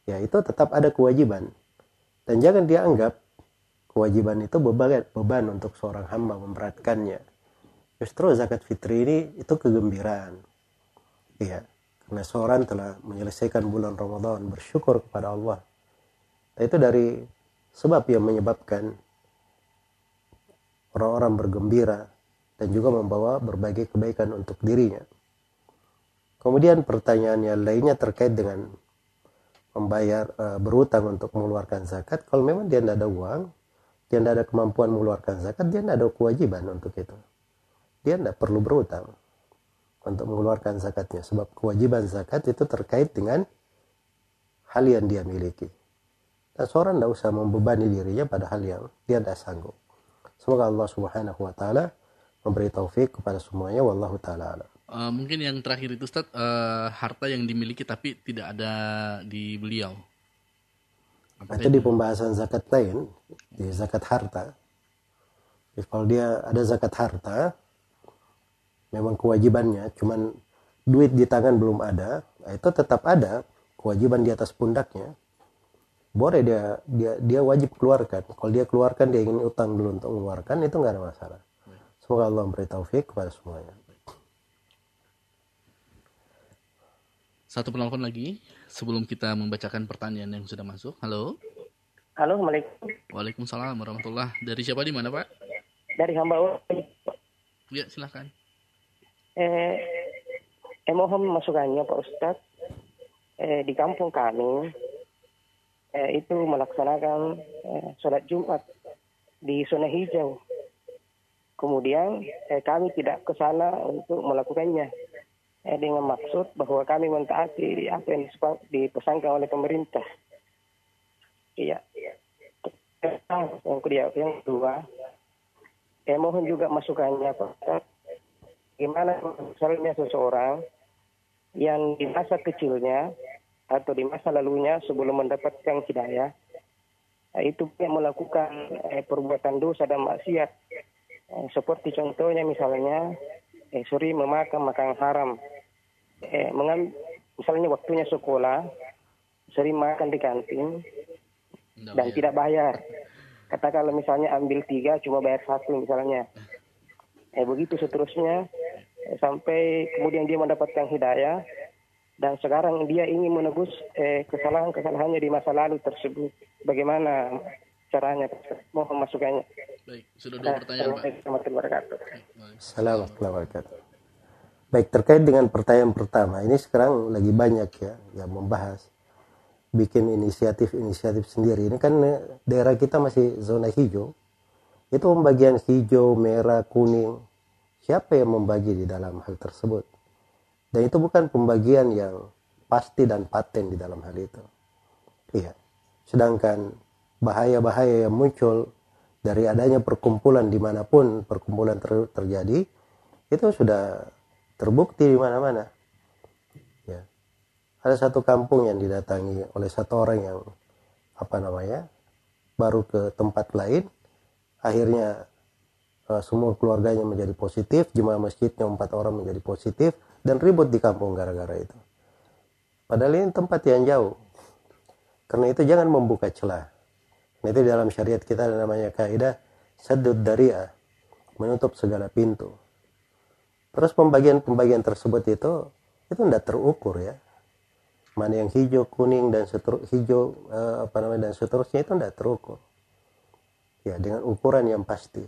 S2: ya itu tetap ada kewajiban. Dan jangan dia anggap kewajiban itu beban, beban untuk seorang hamba memberatkannya. Justru zakat fitri ini itu kegembiraan. Iya, karena seorang telah menyelesaikan bulan Ramadan bersyukur kepada Allah Nah, itu dari sebab yang menyebabkan orang-orang bergembira dan juga membawa berbagai kebaikan untuk dirinya. Kemudian pertanyaan yang lainnya terkait dengan membayar uh, berutang untuk mengeluarkan zakat. Kalau memang dia tidak ada uang, dia tidak ada kemampuan mengeluarkan zakat, dia tidak ada kewajiban untuk itu. Dia tidak perlu berutang untuk mengeluarkan zakatnya. Sebab kewajiban zakat itu terkait dengan hal yang dia miliki. Dan seorang tidak usah membebani dirinya pada hal yang dia tidak sanggup. Semoga Allah subhanahu wa ta'ala memberi taufik kepada semuanya. Wallahu ta'ala
S1: Uh, mungkin yang terakhir itu Ustaz, uh, harta yang dimiliki tapi tidak ada di beliau.
S2: Apakah itu di pembahasan zakat lain, di zakat harta. Jadi kalau dia ada zakat harta, memang kewajibannya, cuman duit di tangan belum ada, nah itu tetap ada kewajiban di atas pundaknya. Boleh dia dia dia wajib keluarkan. Kalau dia keluarkan dia ingin utang dulu untuk mengeluarkan itu nggak ada masalah. Semoga Allah memberi taufik kepada semuanya.
S1: Satu penelpon lagi sebelum kita membacakan pertanyaan yang sudah masuk. Halo?
S5: Halo assalamualaikum.
S1: Waalaikumsalam warahmatullah. Dari siapa di mana pak?
S5: Dari hamba
S1: ya silahkan
S5: eh, eh mohon masukannya pak Ustadz. Eh, di kampung kami eh, itu melaksanakan eh, sholat Jumat di zona hijau. Kemudian eh, kami tidak ke sana untuk melakukannya eh, dengan maksud bahwa kami mentaati apa yang dipesankan oleh pemerintah. Iya. Yang kedua, yang kedua, eh, mohon juga masukannya Pak. Bagaimana misalnya seseorang yang di masa kecilnya atau di masa lalunya sebelum mendapatkan hidayah eh, itu dia melakukan eh, perbuatan dosa dan maksiat eh, seperti contohnya misalnya eh, suri memakan makan haram eh, mengam, misalnya waktunya sekolah sering makan di kantin dan tidak bayar katakanlah misalnya ambil tiga cuma bayar satu misalnya eh begitu seterusnya eh, sampai kemudian dia mendapatkan hidayah dan sekarang dia ingin menebus eh, kesalahan-kesalahannya di masa lalu tersebut. Bagaimana caranya? Mohon masukannya.
S1: Baik, sudah dua pertanyaan, Pak.
S2: Assalamualaikum warahmatullahi wabarakatuh. Baik, terkait dengan pertanyaan pertama, ini sekarang lagi banyak ya yang membahas bikin inisiatif-inisiatif sendiri. Ini kan daerah kita masih zona hijau. Itu pembagian hijau, merah, kuning. Siapa yang membagi di dalam hal tersebut? Dan itu bukan pembagian yang pasti dan paten di dalam hal itu. Iya. Sedangkan bahaya-bahaya yang muncul dari adanya perkumpulan di mana pun perkumpulan ter terjadi itu sudah terbukti di mana-mana. Ya. Ada satu kampung yang didatangi oleh satu orang yang apa namanya baru ke tempat lain, akhirnya uh, semua keluarganya menjadi positif, jemaah masjidnya empat orang menjadi positif, dan ribut di kampung gara-gara itu. Padahal ini tempat yang jauh. Karena itu jangan membuka celah. Nah, itu dalam syariat kita ada namanya kaidah sadud dari'ah, menutup segala pintu. Terus pembagian-pembagian tersebut itu itu tidak terukur ya. Mana yang hijau, kuning dan seterus hijau eh, apa namanya dan seterusnya itu tidak terukur. Ya, dengan ukuran yang pasti.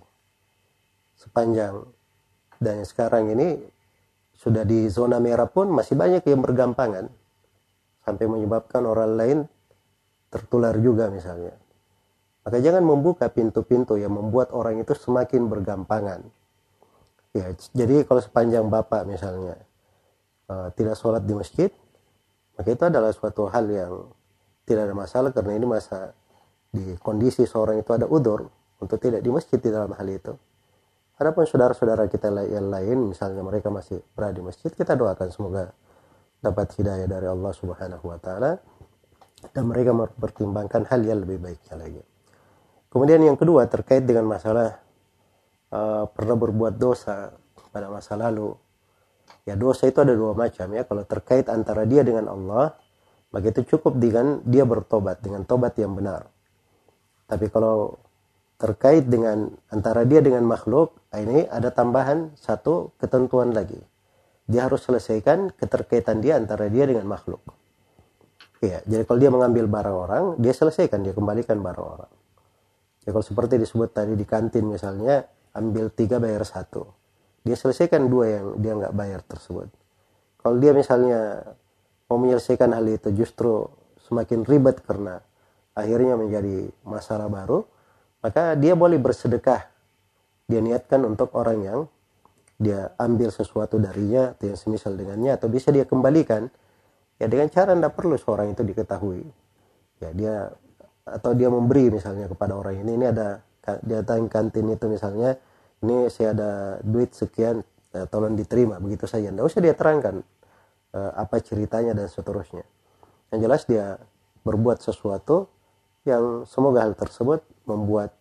S2: Sepanjang dan sekarang ini sudah di zona merah pun masih banyak yang bergampangan sampai menyebabkan orang lain tertular juga misalnya. Maka jangan membuka pintu-pintu yang membuat orang itu semakin bergampangan. Ya, jadi kalau sepanjang bapak misalnya uh, tidak sholat di masjid, maka itu adalah suatu hal yang tidak ada masalah karena ini masa di kondisi seorang itu ada udur untuk tidak di masjid di dalam hal itu. Adapun saudara-saudara kita yang lain, misalnya mereka masih berada di masjid, kita doakan semoga dapat hidayah dari Allah Subhanahu wa taala. dan mereka mempertimbangkan hal yang lebih baiknya lagi. Kemudian yang kedua terkait dengan masalah uh, pernah berbuat dosa pada masa lalu. Ya dosa itu ada dua macam ya. Kalau terkait antara dia dengan Allah, maka itu cukup dengan dia bertobat dengan tobat yang benar. Tapi kalau terkait dengan antara dia dengan makhluk, ini ada tambahan satu ketentuan lagi. Dia harus selesaikan keterkaitan dia antara dia dengan makhluk. Ya, jadi kalau dia mengambil barang orang, dia selesaikan, dia kembalikan barang orang. Ya kalau seperti disebut tadi di kantin misalnya, ambil tiga bayar satu. Dia selesaikan dua yang dia nggak bayar tersebut. Kalau dia misalnya mau menyelesaikan hal itu justru semakin ribet karena akhirnya menjadi masalah baru, maka dia boleh bersedekah. Dia niatkan untuk orang yang dia ambil sesuatu darinya atau yang semisal dengannya atau bisa dia kembalikan ya dengan cara tidak perlu seorang itu diketahui ya dia atau dia memberi misalnya kepada orang ini ini ada dia datang kantin itu misalnya ini saya ada duit sekian eh, tolong diterima begitu saja tidak usah dia terangkan eh, apa ceritanya dan seterusnya yang jelas dia berbuat sesuatu yang semoga hal tersebut membuat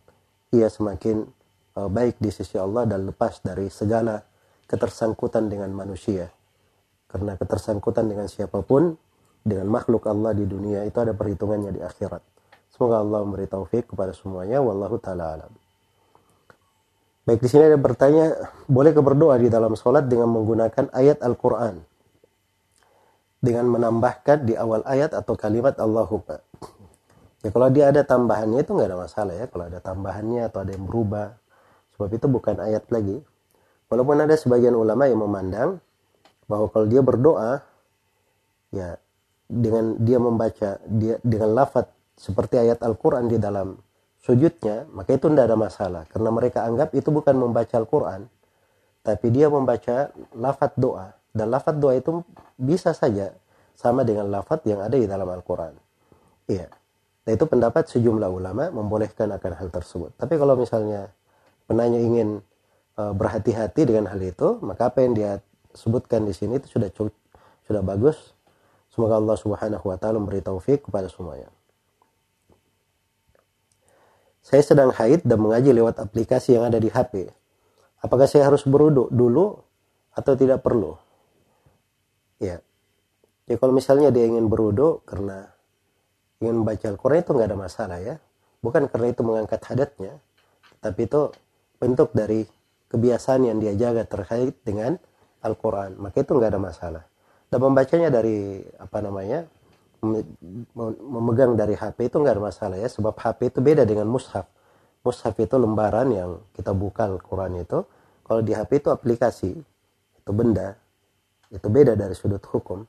S2: ia semakin eh, baik di sisi Allah dan lepas dari segala ketersangkutan dengan manusia karena ketersangkutan dengan siapa pun, dengan makhluk Allah di dunia itu ada perhitungannya di akhirat. Semoga Allah memberi taufik kepada semuanya. Wallahu taala alam. Baik di sini ada bertanya, boleh berdoa di dalam sholat dengan menggunakan ayat Al-Quran? Dengan menambahkan di awal ayat atau kalimat Allahumma. Ya kalau dia ada tambahannya itu nggak ada masalah ya. Kalau ada tambahannya atau ada yang berubah. Sebab itu bukan ayat lagi. Walaupun ada sebagian ulama yang memandang bahwa kalau dia berdoa ya dengan dia membaca dia dengan lafaz seperti ayat Al-Qur'an di dalam sujudnya maka itu tidak ada masalah karena mereka anggap itu bukan membaca Al-Qur'an tapi dia membaca lafaz doa dan lafaz doa itu bisa saja sama dengan lafaz yang ada di dalam Al-Qur'an. Iya. Nah itu pendapat sejumlah ulama membolehkan akan hal tersebut. Tapi kalau misalnya penanya ingin uh, berhati-hati dengan hal itu, maka apa yang dia sebutkan di sini itu sudah cukup, sudah bagus. Semoga Allah Subhanahu wa taala memberi taufik kepada semuanya. Saya sedang haid dan mengaji lewat aplikasi yang ada di HP. Apakah saya harus beruduk dulu atau tidak perlu? Ya. Ya kalau misalnya dia ingin beruduk karena ingin membaca Al-Quran itu nggak ada masalah ya. Bukan karena itu mengangkat hadatnya, tapi itu bentuk dari kebiasaan yang dia jaga terkait dengan Al-Quran maka itu nggak ada masalah dan membacanya dari apa namanya memegang dari HP itu nggak ada masalah ya sebab HP itu beda dengan mushaf. Mushaf itu lembaran yang kita buka Al-Quran itu kalau di HP itu aplikasi itu benda itu beda dari sudut hukum.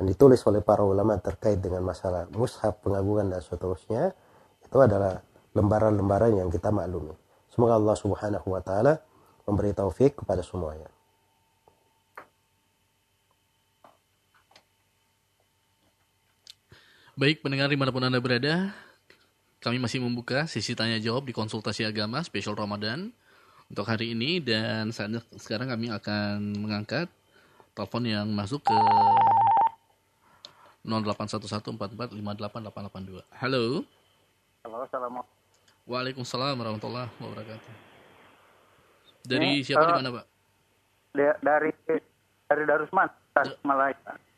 S2: Yang ditulis oleh para ulama terkait dengan masalah mushaf pengagungan dan seterusnya itu adalah lembaran-lembaran yang kita maklumi. Semoga Allah subhanahu wa ta'ala memberi taufik kepada semuanya
S1: Baik, pendengar di mana pun Anda berada, kami masih membuka sesi tanya jawab di konsultasi agama spesial Ramadan untuk hari ini dan saat sekarang kami akan mengangkat telepon yang masuk ke 081144588882. Halo.
S3: Halo, assalamualaikum.
S1: Waalaikumsalam warahmatullahi wabarakatuh. Dari Ini, siapa uh, di mana, Pak?
S3: Dari dari Darusman, Tasikmalaya.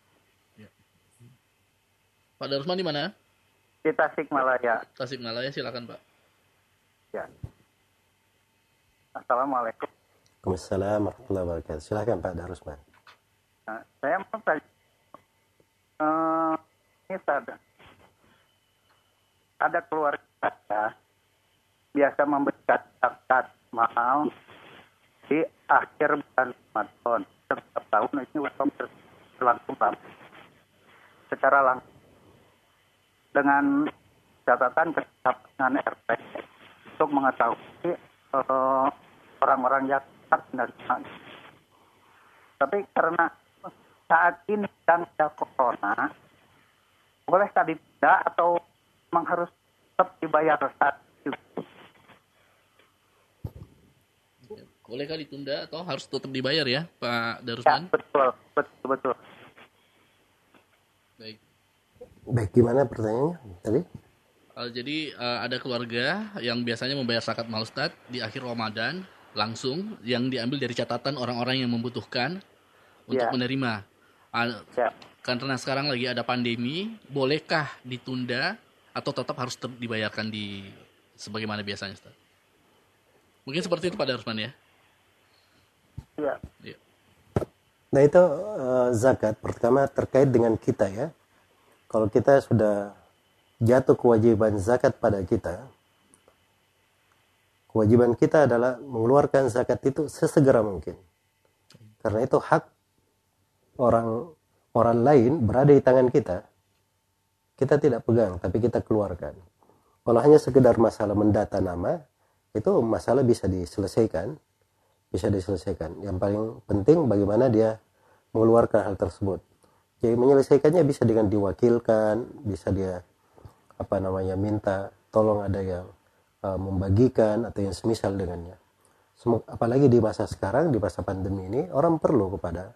S1: Pak Darusman di mana?
S3: Di Tasikmalaya.
S1: Tasikmalaya, silakan Pak.
S3: Ya. Assalamualaikum.
S2: Waalaikumsalam warahmatullahi wabarakatuh. Silakan Pak Darusman.
S3: Nah, saya mau tanya, uh, ini ada, ada keluarga ya, biasa memberikan zakat mahal di akhir bulan Ramadan. Setiap tahun ini berlangsung secara langsung dengan catatan dengan RT untuk mengetahui uh, orang-orang yang menerima. Tapi karena saat ini sedang ada corona, boleh tadi tidak atau memang harus tetap dibayar saat itu?
S1: Boleh kali ditunda atau harus tetap dibayar ya, Pak Darusman?
S3: Ya, betul, betul, betul.
S1: Baik.
S2: Baik, gimana pertanyaannya tadi?
S1: Uh, jadi uh, ada keluarga yang biasanya membayar zakat mal Ustadz di akhir Ramadan langsung yang diambil dari catatan orang-orang yang membutuhkan untuk
S5: Ya.
S1: menerima. Uh,
S5: Ya.
S1: karena sekarang lagi ada pandemi, bolehkah ditunda atau tetap harus ter- dibayarkan di sebagaimana biasanya Ustadz? Mungkin seperti itu Pak Darusman ya.
S5: Ya.
S1: Iya.
S2: Nah itu eh, zakat pertama terkait dengan kita ya. Kalau kita sudah jatuh kewajiban zakat pada kita, kewajiban kita adalah mengeluarkan zakat itu sesegera mungkin. Karena itu hak orang orang lain berada di tangan kita. Kita tidak pegang, tapi kita keluarkan. Kalau hanya sekedar masalah mendata nama, itu masalah bisa diselesaikan bisa diselesaikan. Yang paling penting bagaimana dia mengeluarkan hal tersebut. Jadi menyelesaikannya bisa dengan diwakilkan, bisa dia apa namanya minta tolong ada yang uh, membagikan atau yang semisal dengannya. Semu- Apalagi di masa sekarang di masa pandemi ini orang perlu kepada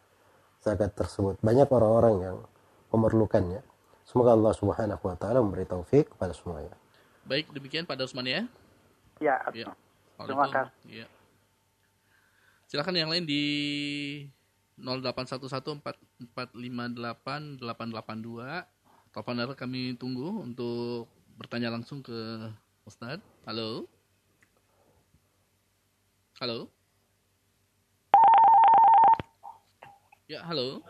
S2: zakat tersebut. Banyak orang-orang yang memerlukannya. Semoga Allah Subhanahu wa taala memberi taufik kepada semuanya.
S1: Baik, demikian Pak Darusman ya.
S5: Ya.
S1: Ya.
S5: Terima
S1: Waalaikumsalam. Iya. Silakan yang lain di 081144588882. Telepon darat kami tunggu untuk bertanya langsung ke Ustadz. Halo. Halo. Ya, halo.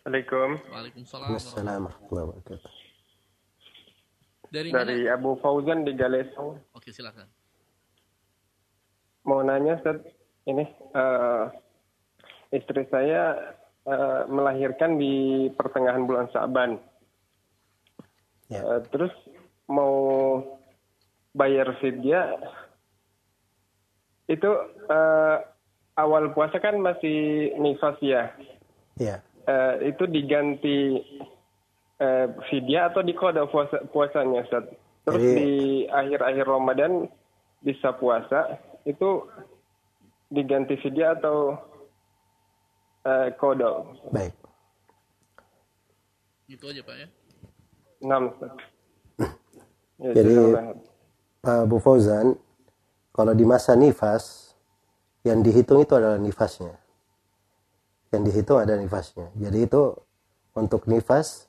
S6: Assalamualaikum.
S1: Waalaikumsalam.
S2: Wabarakatuh.
S1: Dari mana?
S6: Dari Abu Fauzan di Galesong.
S1: Oke, silakan.
S6: Mau nanya, Ustaz, ini eh, istri saya eh, melahirkan di pertengahan bulan Sa'ban.
S2: Ya.
S6: Eh, terus mau bayar fidyah itu eh, awal puasa kan masih nifas ya.
S2: Ya.
S6: Eh, itu diganti eh, fidyah atau dikoda puasa, puasanya Ustaz? Terus
S2: Jadi-
S6: di akhir-akhir Ramadan bisa puasa itu diganti fidyah atau eh, kodo?
S2: Baik.
S1: Itu aja, Pak ya.
S6: Enam. Ya,
S2: Jadi-. Pak Bu Fauzan, kalau di masa nifas, yang dihitung itu adalah nifasnya. Yang dihitung ada nifasnya. Jadi itu untuk nifas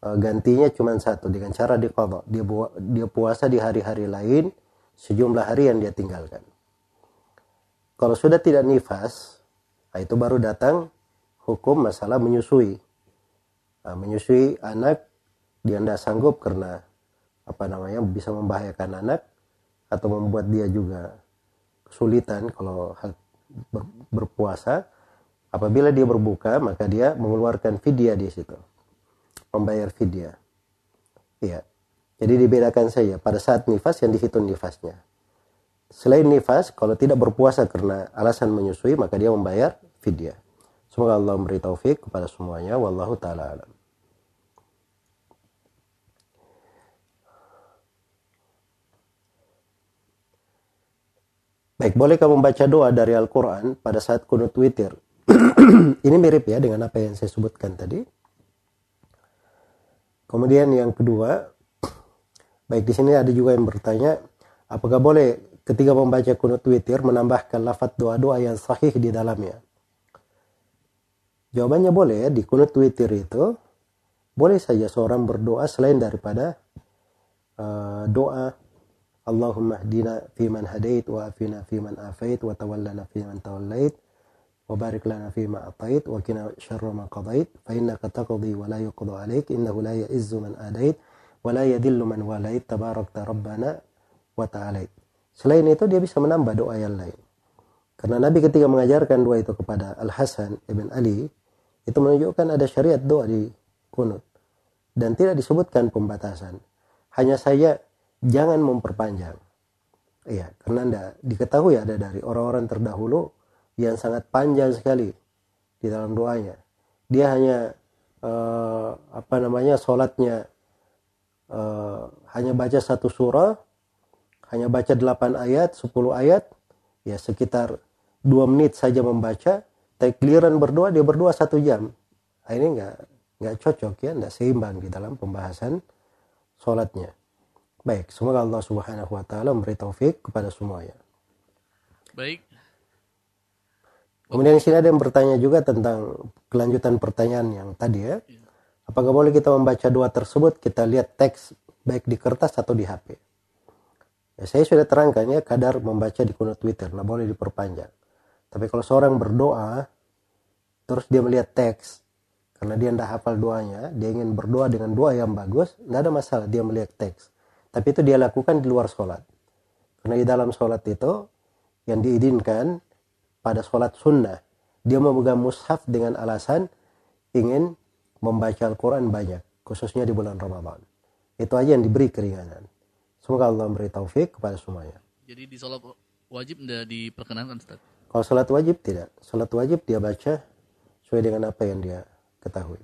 S2: eh, gantinya cuma satu dengan cara diqadha. Dia bu- dia puasa di hari-hari lain sejumlah hari yang dia tinggalkan. Kalau sudah tidak nifas, nah itu baru datang hukum masalah menyusui. Nah, menyusui anak dia tidak sanggup karena apa namanya bisa membahayakan anak atau membuat dia juga kesulitan kalau berpuasa. Apabila dia berbuka maka dia mengeluarkan fidyah di situ. Membayar fidyah. Iya. Jadi dibedakan saja pada saat nifas yang dihitung nifasnya selain nifas kalau tidak berpuasa karena alasan menyusui maka dia membayar fidyah semoga Allah memberi taufik kepada semuanya wallahu taala alam Baik, bolehkah membaca doa dari Al-Quran pada saat kunut witir? Ini mirip ya dengan apa yang saya sebutkan tadi. Kemudian yang kedua, baik di sini ada juga yang bertanya, apakah boleh ketika membaca kunut witir menambahkan lafaz doa-doa yang sahih di dalamnya? Jawabannya boleh di kunut witir itu boleh saja seorang berdoa selain daripada uh, doa Allahumma hdina fiman hadait wa afina fiman afait wa tawallana fiman tawallait wa barik lana fima atait wa qina syarra ma qadait fa innaka taqdi wa la yuqda alaik innahu la ya'izzu man adait wa la yadhillu man walait tabarakta rabbana wa ta'alait. Selain itu dia bisa menambah doa yang lain. Karena Nabi ketika mengajarkan doa itu kepada Al Hasan ibn Ali itu menunjukkan ada syariat doa di kunut dan tidak disebutkan pembatasan. Hanya saja jangan memperpanjang. Iya, karena anda diketahui ada dari orang-orang terdahulu yang sangat panjang sekali di dalam doanya. Dia hanya eh, apa namanya sholatnya eh, hanya baca satu surah, hanya baca delapan ayat, 10 ayat, ya sekitar dua menit saja membaca. Tapi giliran berdoa dia berdoa satu jam. Nah, ini nggak nggak cocok ya nggak seimbang di dalam pembahasan sholatnya. Baik semoga Allah subhanahu wa taala memberi taufik kepada semuanya.
S1: Baik.
S2: Kemudian di sini ada yang bertanya juga tentang kelanjutan pertanyaan yang tadi ya. Apakah boleh kita membaca doa tersebut? Kita lihat teks baik di kertas atau di HP ya, saya sudah terangkan ya kadar membaca di kunut Twitter nah boleh diperpanjang tapi kalau seorang berdoa terus dia melihat teks karena dia tidak hafal doanya, dia ingin berdoa dengan doa yang bagus, tidak ada masalah dia melihat teks. Tapi itu dia lakukan di luar sholat. Karena di dalam sholat itu yang diizinkan pada sholat sunnah, dia memegang mushaf dengan alasan ingin membaca Al-Quran banyak, khususnya di bulan Ramadan. Itu aja yang diberi keringanan. Semoga Allah memberi taufik kepada semuanya.
S1: Jadi di sholat wajib tidak diperkenankan Ustaz?
S2: Kalau sholat wajib tidak. Sholat wajib dia baca sesuai dengan apa yang dia ketahui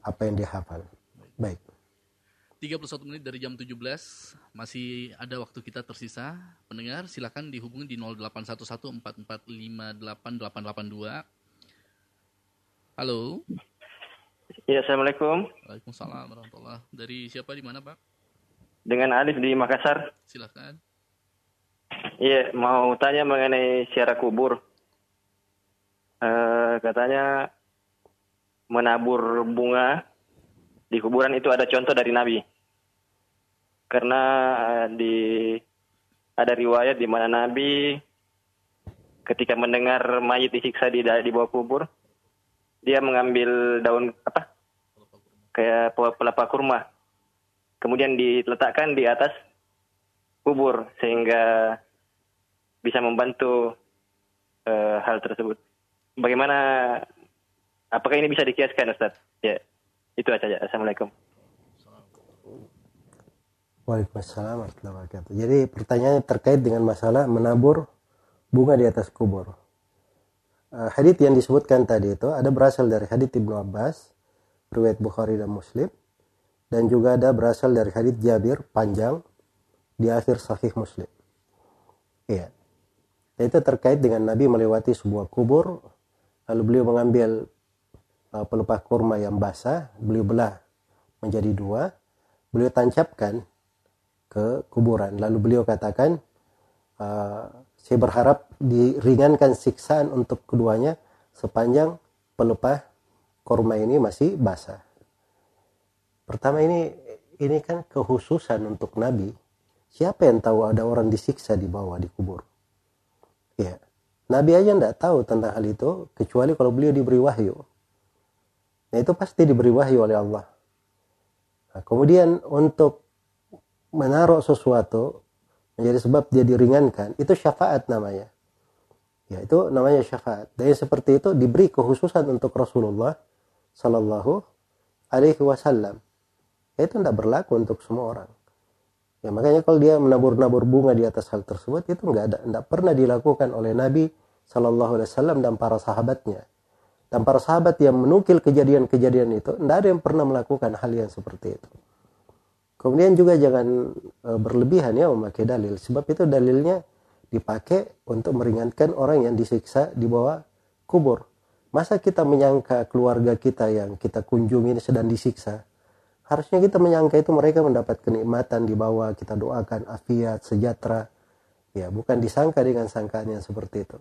S2: apa yang dia hafal. Baik.
S1: 31 menit dari jam 17 masih ada waktu kita tersisa. Pendengar silakan dihubungi di 0811445882. Halo.
S7: Ya, Assalamualaikum.
S1: Waalaikumsalam warahmatullah. Dari siapa di mana, Pak?
S7: Dengan Alif di Makassar.
S1: Silakan.
S7: Iya, mau tanya mengenai siara kubur. Uh, katanya menabur bunga di kuburan itu ada contoh dari Nabi. Karena eh, di ada riwayat di mana Nabi ketika mendengar mayit disiksa di di bawah kubur, dia mengambil daun apa? Kayak pelapa kurma. Kemudian diletakkan di atas kubur sehingga bisa membantu uh, hal tersebut. Bagaimana Apakah ini bisa dikiaskan Ustaz? Ya, itu aja. Assalamualaikum.
S2: Waalaikumsalam warahmatullahi wabarakatuh. Jadi pertanyaannya terkait dengan masalah menabur bunga di atas kubur. Uh, hadith yang disebutkan tadi itu ada berasal dari hadith Ibnu Abbas, riwayat Bukhari dan Muslim, dan juga ada berasal dari hadith Jabir panjang di akhir Sahih Muslim. Iya. Itu terkait dengan Nabi melewati sebuah kubur, lalu beliau mengambil uh, pelepah kurma yang basah, beliau belah menjadi dua, beliau tancapkan ke kuburan. Lalu beliau katakan, uh, saya berharap diringankan siksaan untuk keduanya sepanjang pelepah kurma ini masih basah. Pertama ini ini kan kekhususan untuk Nabi. Siapa yang tahu ada orang disiksa di bawah di kubur? Ya. Nabi aja tidak tahu tentang hal itu kecuali kalau beliau diberi wahyu. Nah itu pasti diberi wahyu oleh Allah. Nah, kemudian untuk menaruh sesuatu menjadi sebab dia diringankan, itu syafaat namanya. Ya, itu namanya syafaat. Dan seperti itu diberi kekhususan untuk Rasulullah Sallallahu Alaihi Wasallam. Ya, itu tidak berlaku untuk semua orang. Ya, makanya kalau dia menabur-nabur bunga di atas hal tersebut itu nggak ada, tidak pernah dilakukan oleh Nabi Sallallahu Alaihi Wasallam dan para sahabatnya. Dan para sahabat yang menukil kejadian-kejadian itu, tidak ada yang pernah melakukan hal yang seperti itu. Kemudian juga jangan e, berlebihan ya memakai dalil. Sebab itu dalilnya dipakai untuk meringankan orang yang disiksa di bawah kubur. Masa kita menyangka keluarga kita yang kita kunjungi sedang disiksa? Harusnya kita menyangka itu mereka mendapat kenikmatan di bawah, kita doakan afiat, sejahtera. Ya, bukan disangka dengan sangkaan yang seperti itu.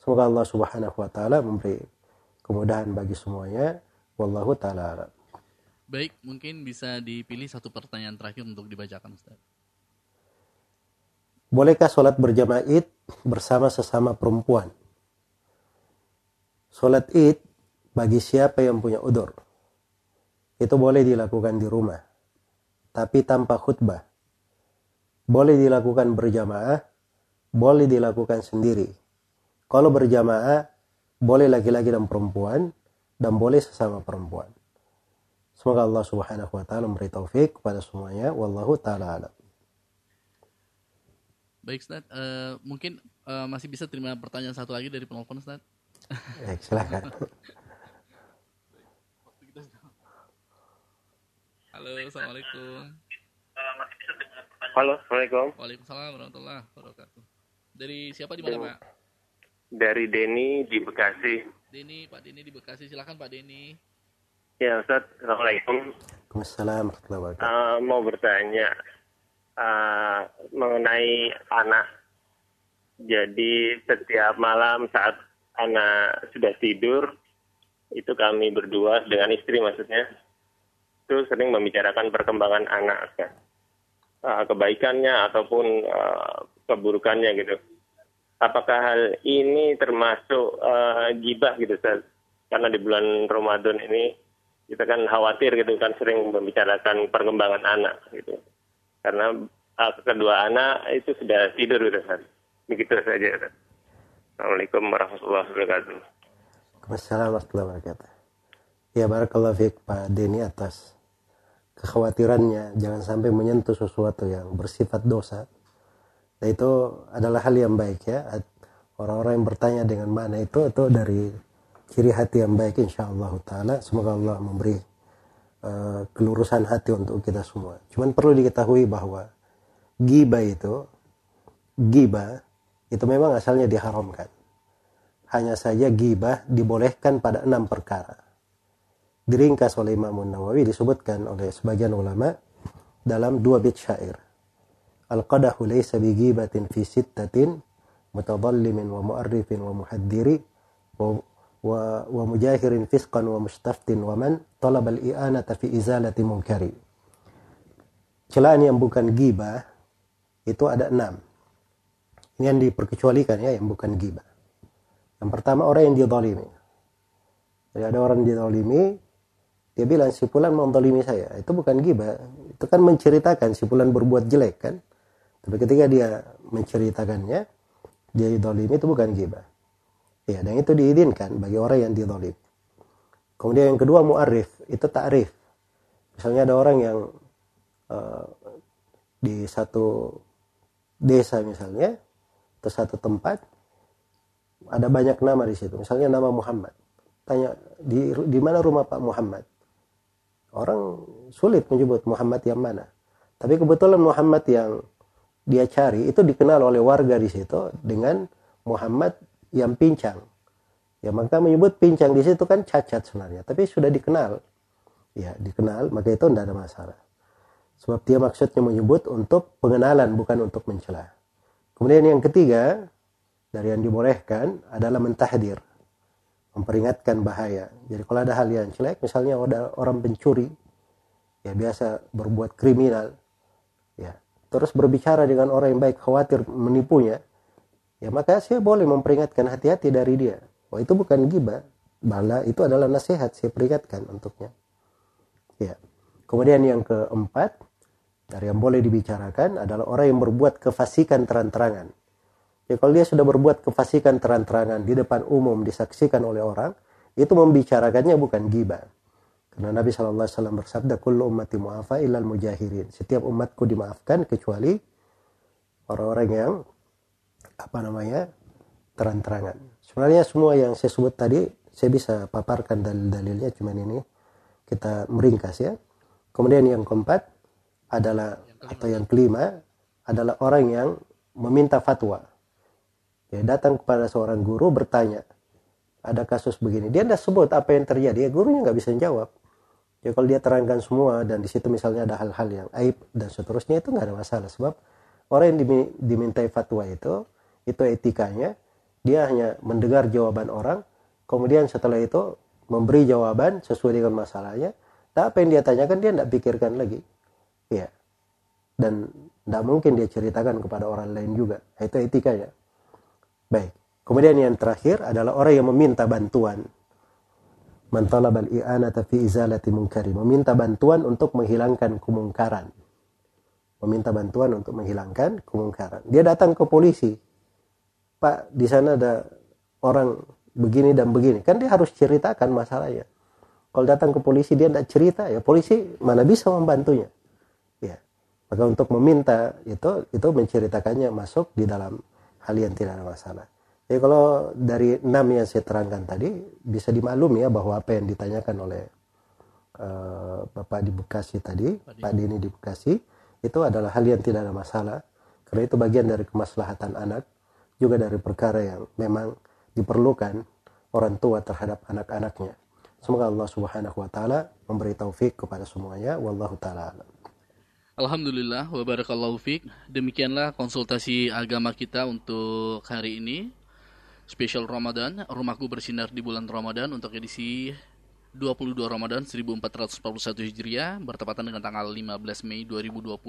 S2: Semoga Allah Subhanahu wa taala memberi kemudahan bagi semuanya. Wallahu taala
S1: Baik, mungkin bisa dipilih satu pertanyaan terakhir untuk dibacakan Ustaz.
S2: Bolehkah sholat berjamaah id bersama sesama perempuan? Sholat id bagi siapa yang punya udur. Itu boleh dilakukan di rumah. Tapi tanpa khutbah. Boleh dilakukan berjamaah. Boleh dilakukan sendiri. Kalau berjamaah boleh laki-laki dan perempuan dan boleh sesama perempuan. Semoga Allah Subhanahu wa taala memberi taufik kepada semuanya wallahu taala alam.
S1: Baik Ustaz, uh, mungkin uh, masih bisa terima pertanyaan satu lagi dari penelpon Ustaz.
S2: Baik, silakan.
S1: Halo, Assalamualaikum.
S8: Halo, Assalamualaikum.
S1: Waalaikumsalam warahmatullahi wabarakatuh. Dari siapa di mana, Pak?
S8: Dari Denny di Bekasi.
S1: Denny, Pak Denny di Bekasi. Silakan Pak Denny.
S8: Ya Ustaz, Assalamualaikum.
S2: Waalaikumsalam warahmatullahi wabarakatuh.
S8: Uh, mau bertanya uh, mengenai anak. Jadi setiap malam saat anak sudah tidur, itu kami berdua dengan istri maksudnya, itu sering membicarakan perkembangan anak. Ustaz. Uh, kebaikannya ataupun uh, keburukannya gitu. Apakah hal ini termasuk uh, gibah gitu Ustaz? Karena di bulan Ramadan ini kita kan khawatir gitu kan sering membicarakan perkembangan anak gitu karena uh, kedua anak itu sudah tidur gitu kan begitu saja Ustaz. Assalamualaikum warahmatullahi wabarakatuh
S2: Waalaikumsalam warahmatullahi wabarakatuh. Ya barakallahu fiik Pak Denny atas kekhawatirannya jangan sampai menyentuh sesuatu yang bersifat dosa. Nah, itu adalah hal yang baik ya. Orang-orang yang bertanya dengan mana itu itu dari ciri hati yang baik insya Allah taala. Semoga Allah memberi uh, kelurusan hati untuk kita semua. Cuman perlu diketahui bahwa giba itu giba itu memang asalnya diharamkan. Hanya saja gibah dibolehkan pada enam perkara. Diringkas oleh Imam Nawawi disebutkan oleh sebagian ulama dalam dua bait syair. Al-qadahu laysa bi gibatin fi sittatin mutadallimin wa mu'arrifin wa muhaddiri wa, wa, wa mujahirin fisqan wa mustaftin wa man talaba al-i'anata fi izalati munkari. Celaan yang bukan gibah itu ada enam. Ini yang diperkecualikan ya yang bukan gibah. Yang pertama orang yang didolimi. Jadi ada orang didolimi, dia bilang si Fulan mendolimi saya. Itu bukan gibah. Itu kan menceritakan si Fulan berbuat jelek kan. Tapi ketika dia menceritakannya, dia didolimi itu bukan gibah. Ya, dan itu diizinkan bagi orang yang didolim. Kemudian yang kedua mu'arif, itu ta'rif. Misalnya ada orang yang uh, di satu desa misalnya, atau satu tempat, ada banyak nama di situ. Misalnya nama Muhammad. Tanya, di, di mana rumah Pak Muhammad? Orang sulit menyebut Muhammad yang mana. Tapi kebetulan Muhammad yang dia cari itu dikenal oleh warga di situ dengan Muhammad yang pincang. Ya maka menyebut pincang di situ kan cacat sebenarnya, tapi sudah dikenal. Ya, dikenal, maka itu tidak ada masalah. Sebab dia maksudnya menyebut untuk pengenalan bukan untuk mencela. Kemudian yang ketiga, dari yang dibolehkan adalah mentahdir. Memperingatkan bahaya. Jadi kalau ada hal yang jelek, misalnya ada orang pencuri, ya biasa berbuat kriminal, ya terus berbicara dengan orang yang baik khawatir menipunya, ya maka saya boleh memperingatkan hati-hati dari dia. Oh itu bukan gibah, bala itu adalah nasihat saya peringatkan untuknya. Ya. Kemudian yang keempat dari yang boleh dibicarakan adalah orang yang berbuat kefasikan terang-terangan. Ya kalau dia sudah berbuat kefasikan terang-terangan di depan umum disaksikan oleh orang, itu membicarakannya bukan gibah. Karena Nabi SAW bersabda, Kullu ummati mu'afa illal mujahirin. Setiap umatku dimaafkan kecuali orang-orang yang apa namanya terang-terangan. Sebenarnya semua yang saya sebut tadi saya bisa paparkan dalil-dalilnya, cuman ini kita meringkas ya. Kemudian yang keempat adalah atau yang kelima adalah orang yang meminta fatwa. Ya, datang kepada seorang guru bertanya, ada kasus begini. Dia tidak sebut apa yang terjadi, ya, gurunya nggak bisa jawab. Ya kalau dia terangkan semua dan di situ misalnya ada hal-hal yang aib dan seterusnya itu nggak ada masalah. Sebab orang yang dimintai fatwa itu itu etikanya dia hanya mendengar jawaban orang kemudian setelah itu memberi jawaban sesuai dengan masalahnya dan apa yang dia tanyakan dia tidak pikirkan lagi. Ya dan tidak mungkin dia ceritakan kepada orang lain juga. Itu etikanya baik kemudian yang terakhir adalah orang yang meminta bantuan Man talabal i'anata fi izalati munkari. Meminta bantuan untuk menghilangkan kemungkaran. Meminta bantuan untuk menghilangkan kemungkaran. Dia datang ke polisi. Pak, di sana ada orang begini dan begini. Kan dia harus ceritakan masalahnya. Kalau datang ke polisi dia tidak cerita, ya polisi mana bisa membantunya. Ya. Maka untuk meminta itu itu menceritakannya masuk di dalam hal yang tidak ada masalah. Jadi kalau dari enam yang saya terangkan tadi bisa dimaklumi ya bahwa apa yang ditanyakan oleh uh, Bapak di Bekasi tadi, Pak, Pak Dini di Bekasi itu adalah hal yang tidak ada masalah karena itu bagian dari kemaslahatan anak juga dari perkara yang memang diperlukan orang tua terhadap anak-anaknya. Semoga Allah Subhanahu wa taala memberi taufik kepada semuanya. Wallahu taala alam.
S1: Alhamdulillah wa barakallahu. Demikianlah konsultasi agama kita untuk hari ini. Spesial Ramadan, rumahku bersinar di bulan Ramadan untuk edisi 22 Ramadan 1441 Hijriah bertepatan dengan tanggal 15 Mei 2020.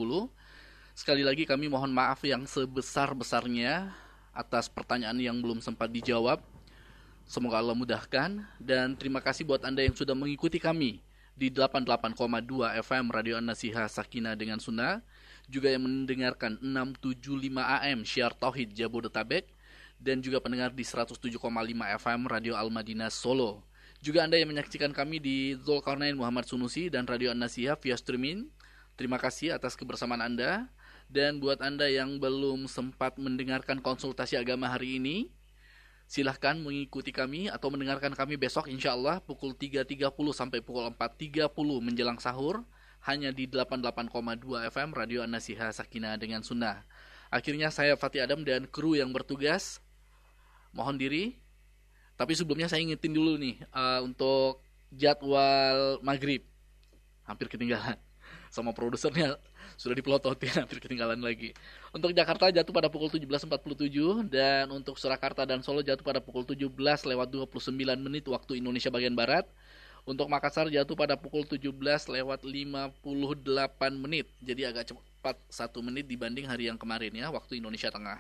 S1: Sekali lagi kami mohon maaf yang sebesar-besarnya atas pertanyaan yang belum sempat dijawab. Semoga Allah mudahkan dan terima kasih buat Anda yang sudah mengikuti kami di 88,2 FM Radio An-Nasiha Sakina dengan Sunnah, juga yang mendengarkan 675 AM Syiar Tauhid Jabodetabek, dan juga pendengar di 107,5 FM Radio Al-Madinah Solo. Juga Anda yang menyaksikan kami di Zulkarnain Muhammad Sunusi dan Radio An-Nasiha via streaming. Terima kasih atas kebersamaan Anda. Dan buat Anda yang belum sempat mendengarkan konsultasi agama hari ini, Silahkan mengikuti kami atau mendengarkan kami besok insya Allah pukul 3.30 sampai pukul 4.30 menjelang sahur hanya di 88,2 FM Radio An-Nasiha Sakina dengan Sunnah. Akhirnya saya Fatih Adam dan kru yang bertugas mohon diri. Tapi sebelumnya saya ingetin dulu nih uh, untuk jadwal maghrib. Hampir ketinggalan sama produsernya sudah dipelototin hampir ketinggalan lagi. Untuk Jakarta jatuh pada pukul 17.47 dan untuk Surakarta dan Solo jatuh pada pukul 17 lewat 29 menit waktu Indonesia bagian Barat. Untuk Makassar jatuh pada pukul 17 lewat 58 menit. Jadi agak cepat 1 menit dibanding hari yang kemarin ya waktu Indonesia Tengah.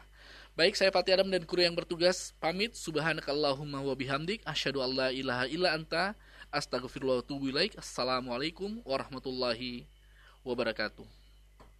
S1: Baik, saya Fatih Adam dan kru yang bertugas pamit. Subhanakallahumma wa bihamdik. Asyhadu an la ilaha illa anta. Astagfirullah wa Assalamualaikum warahmatullahi wabarakatuh.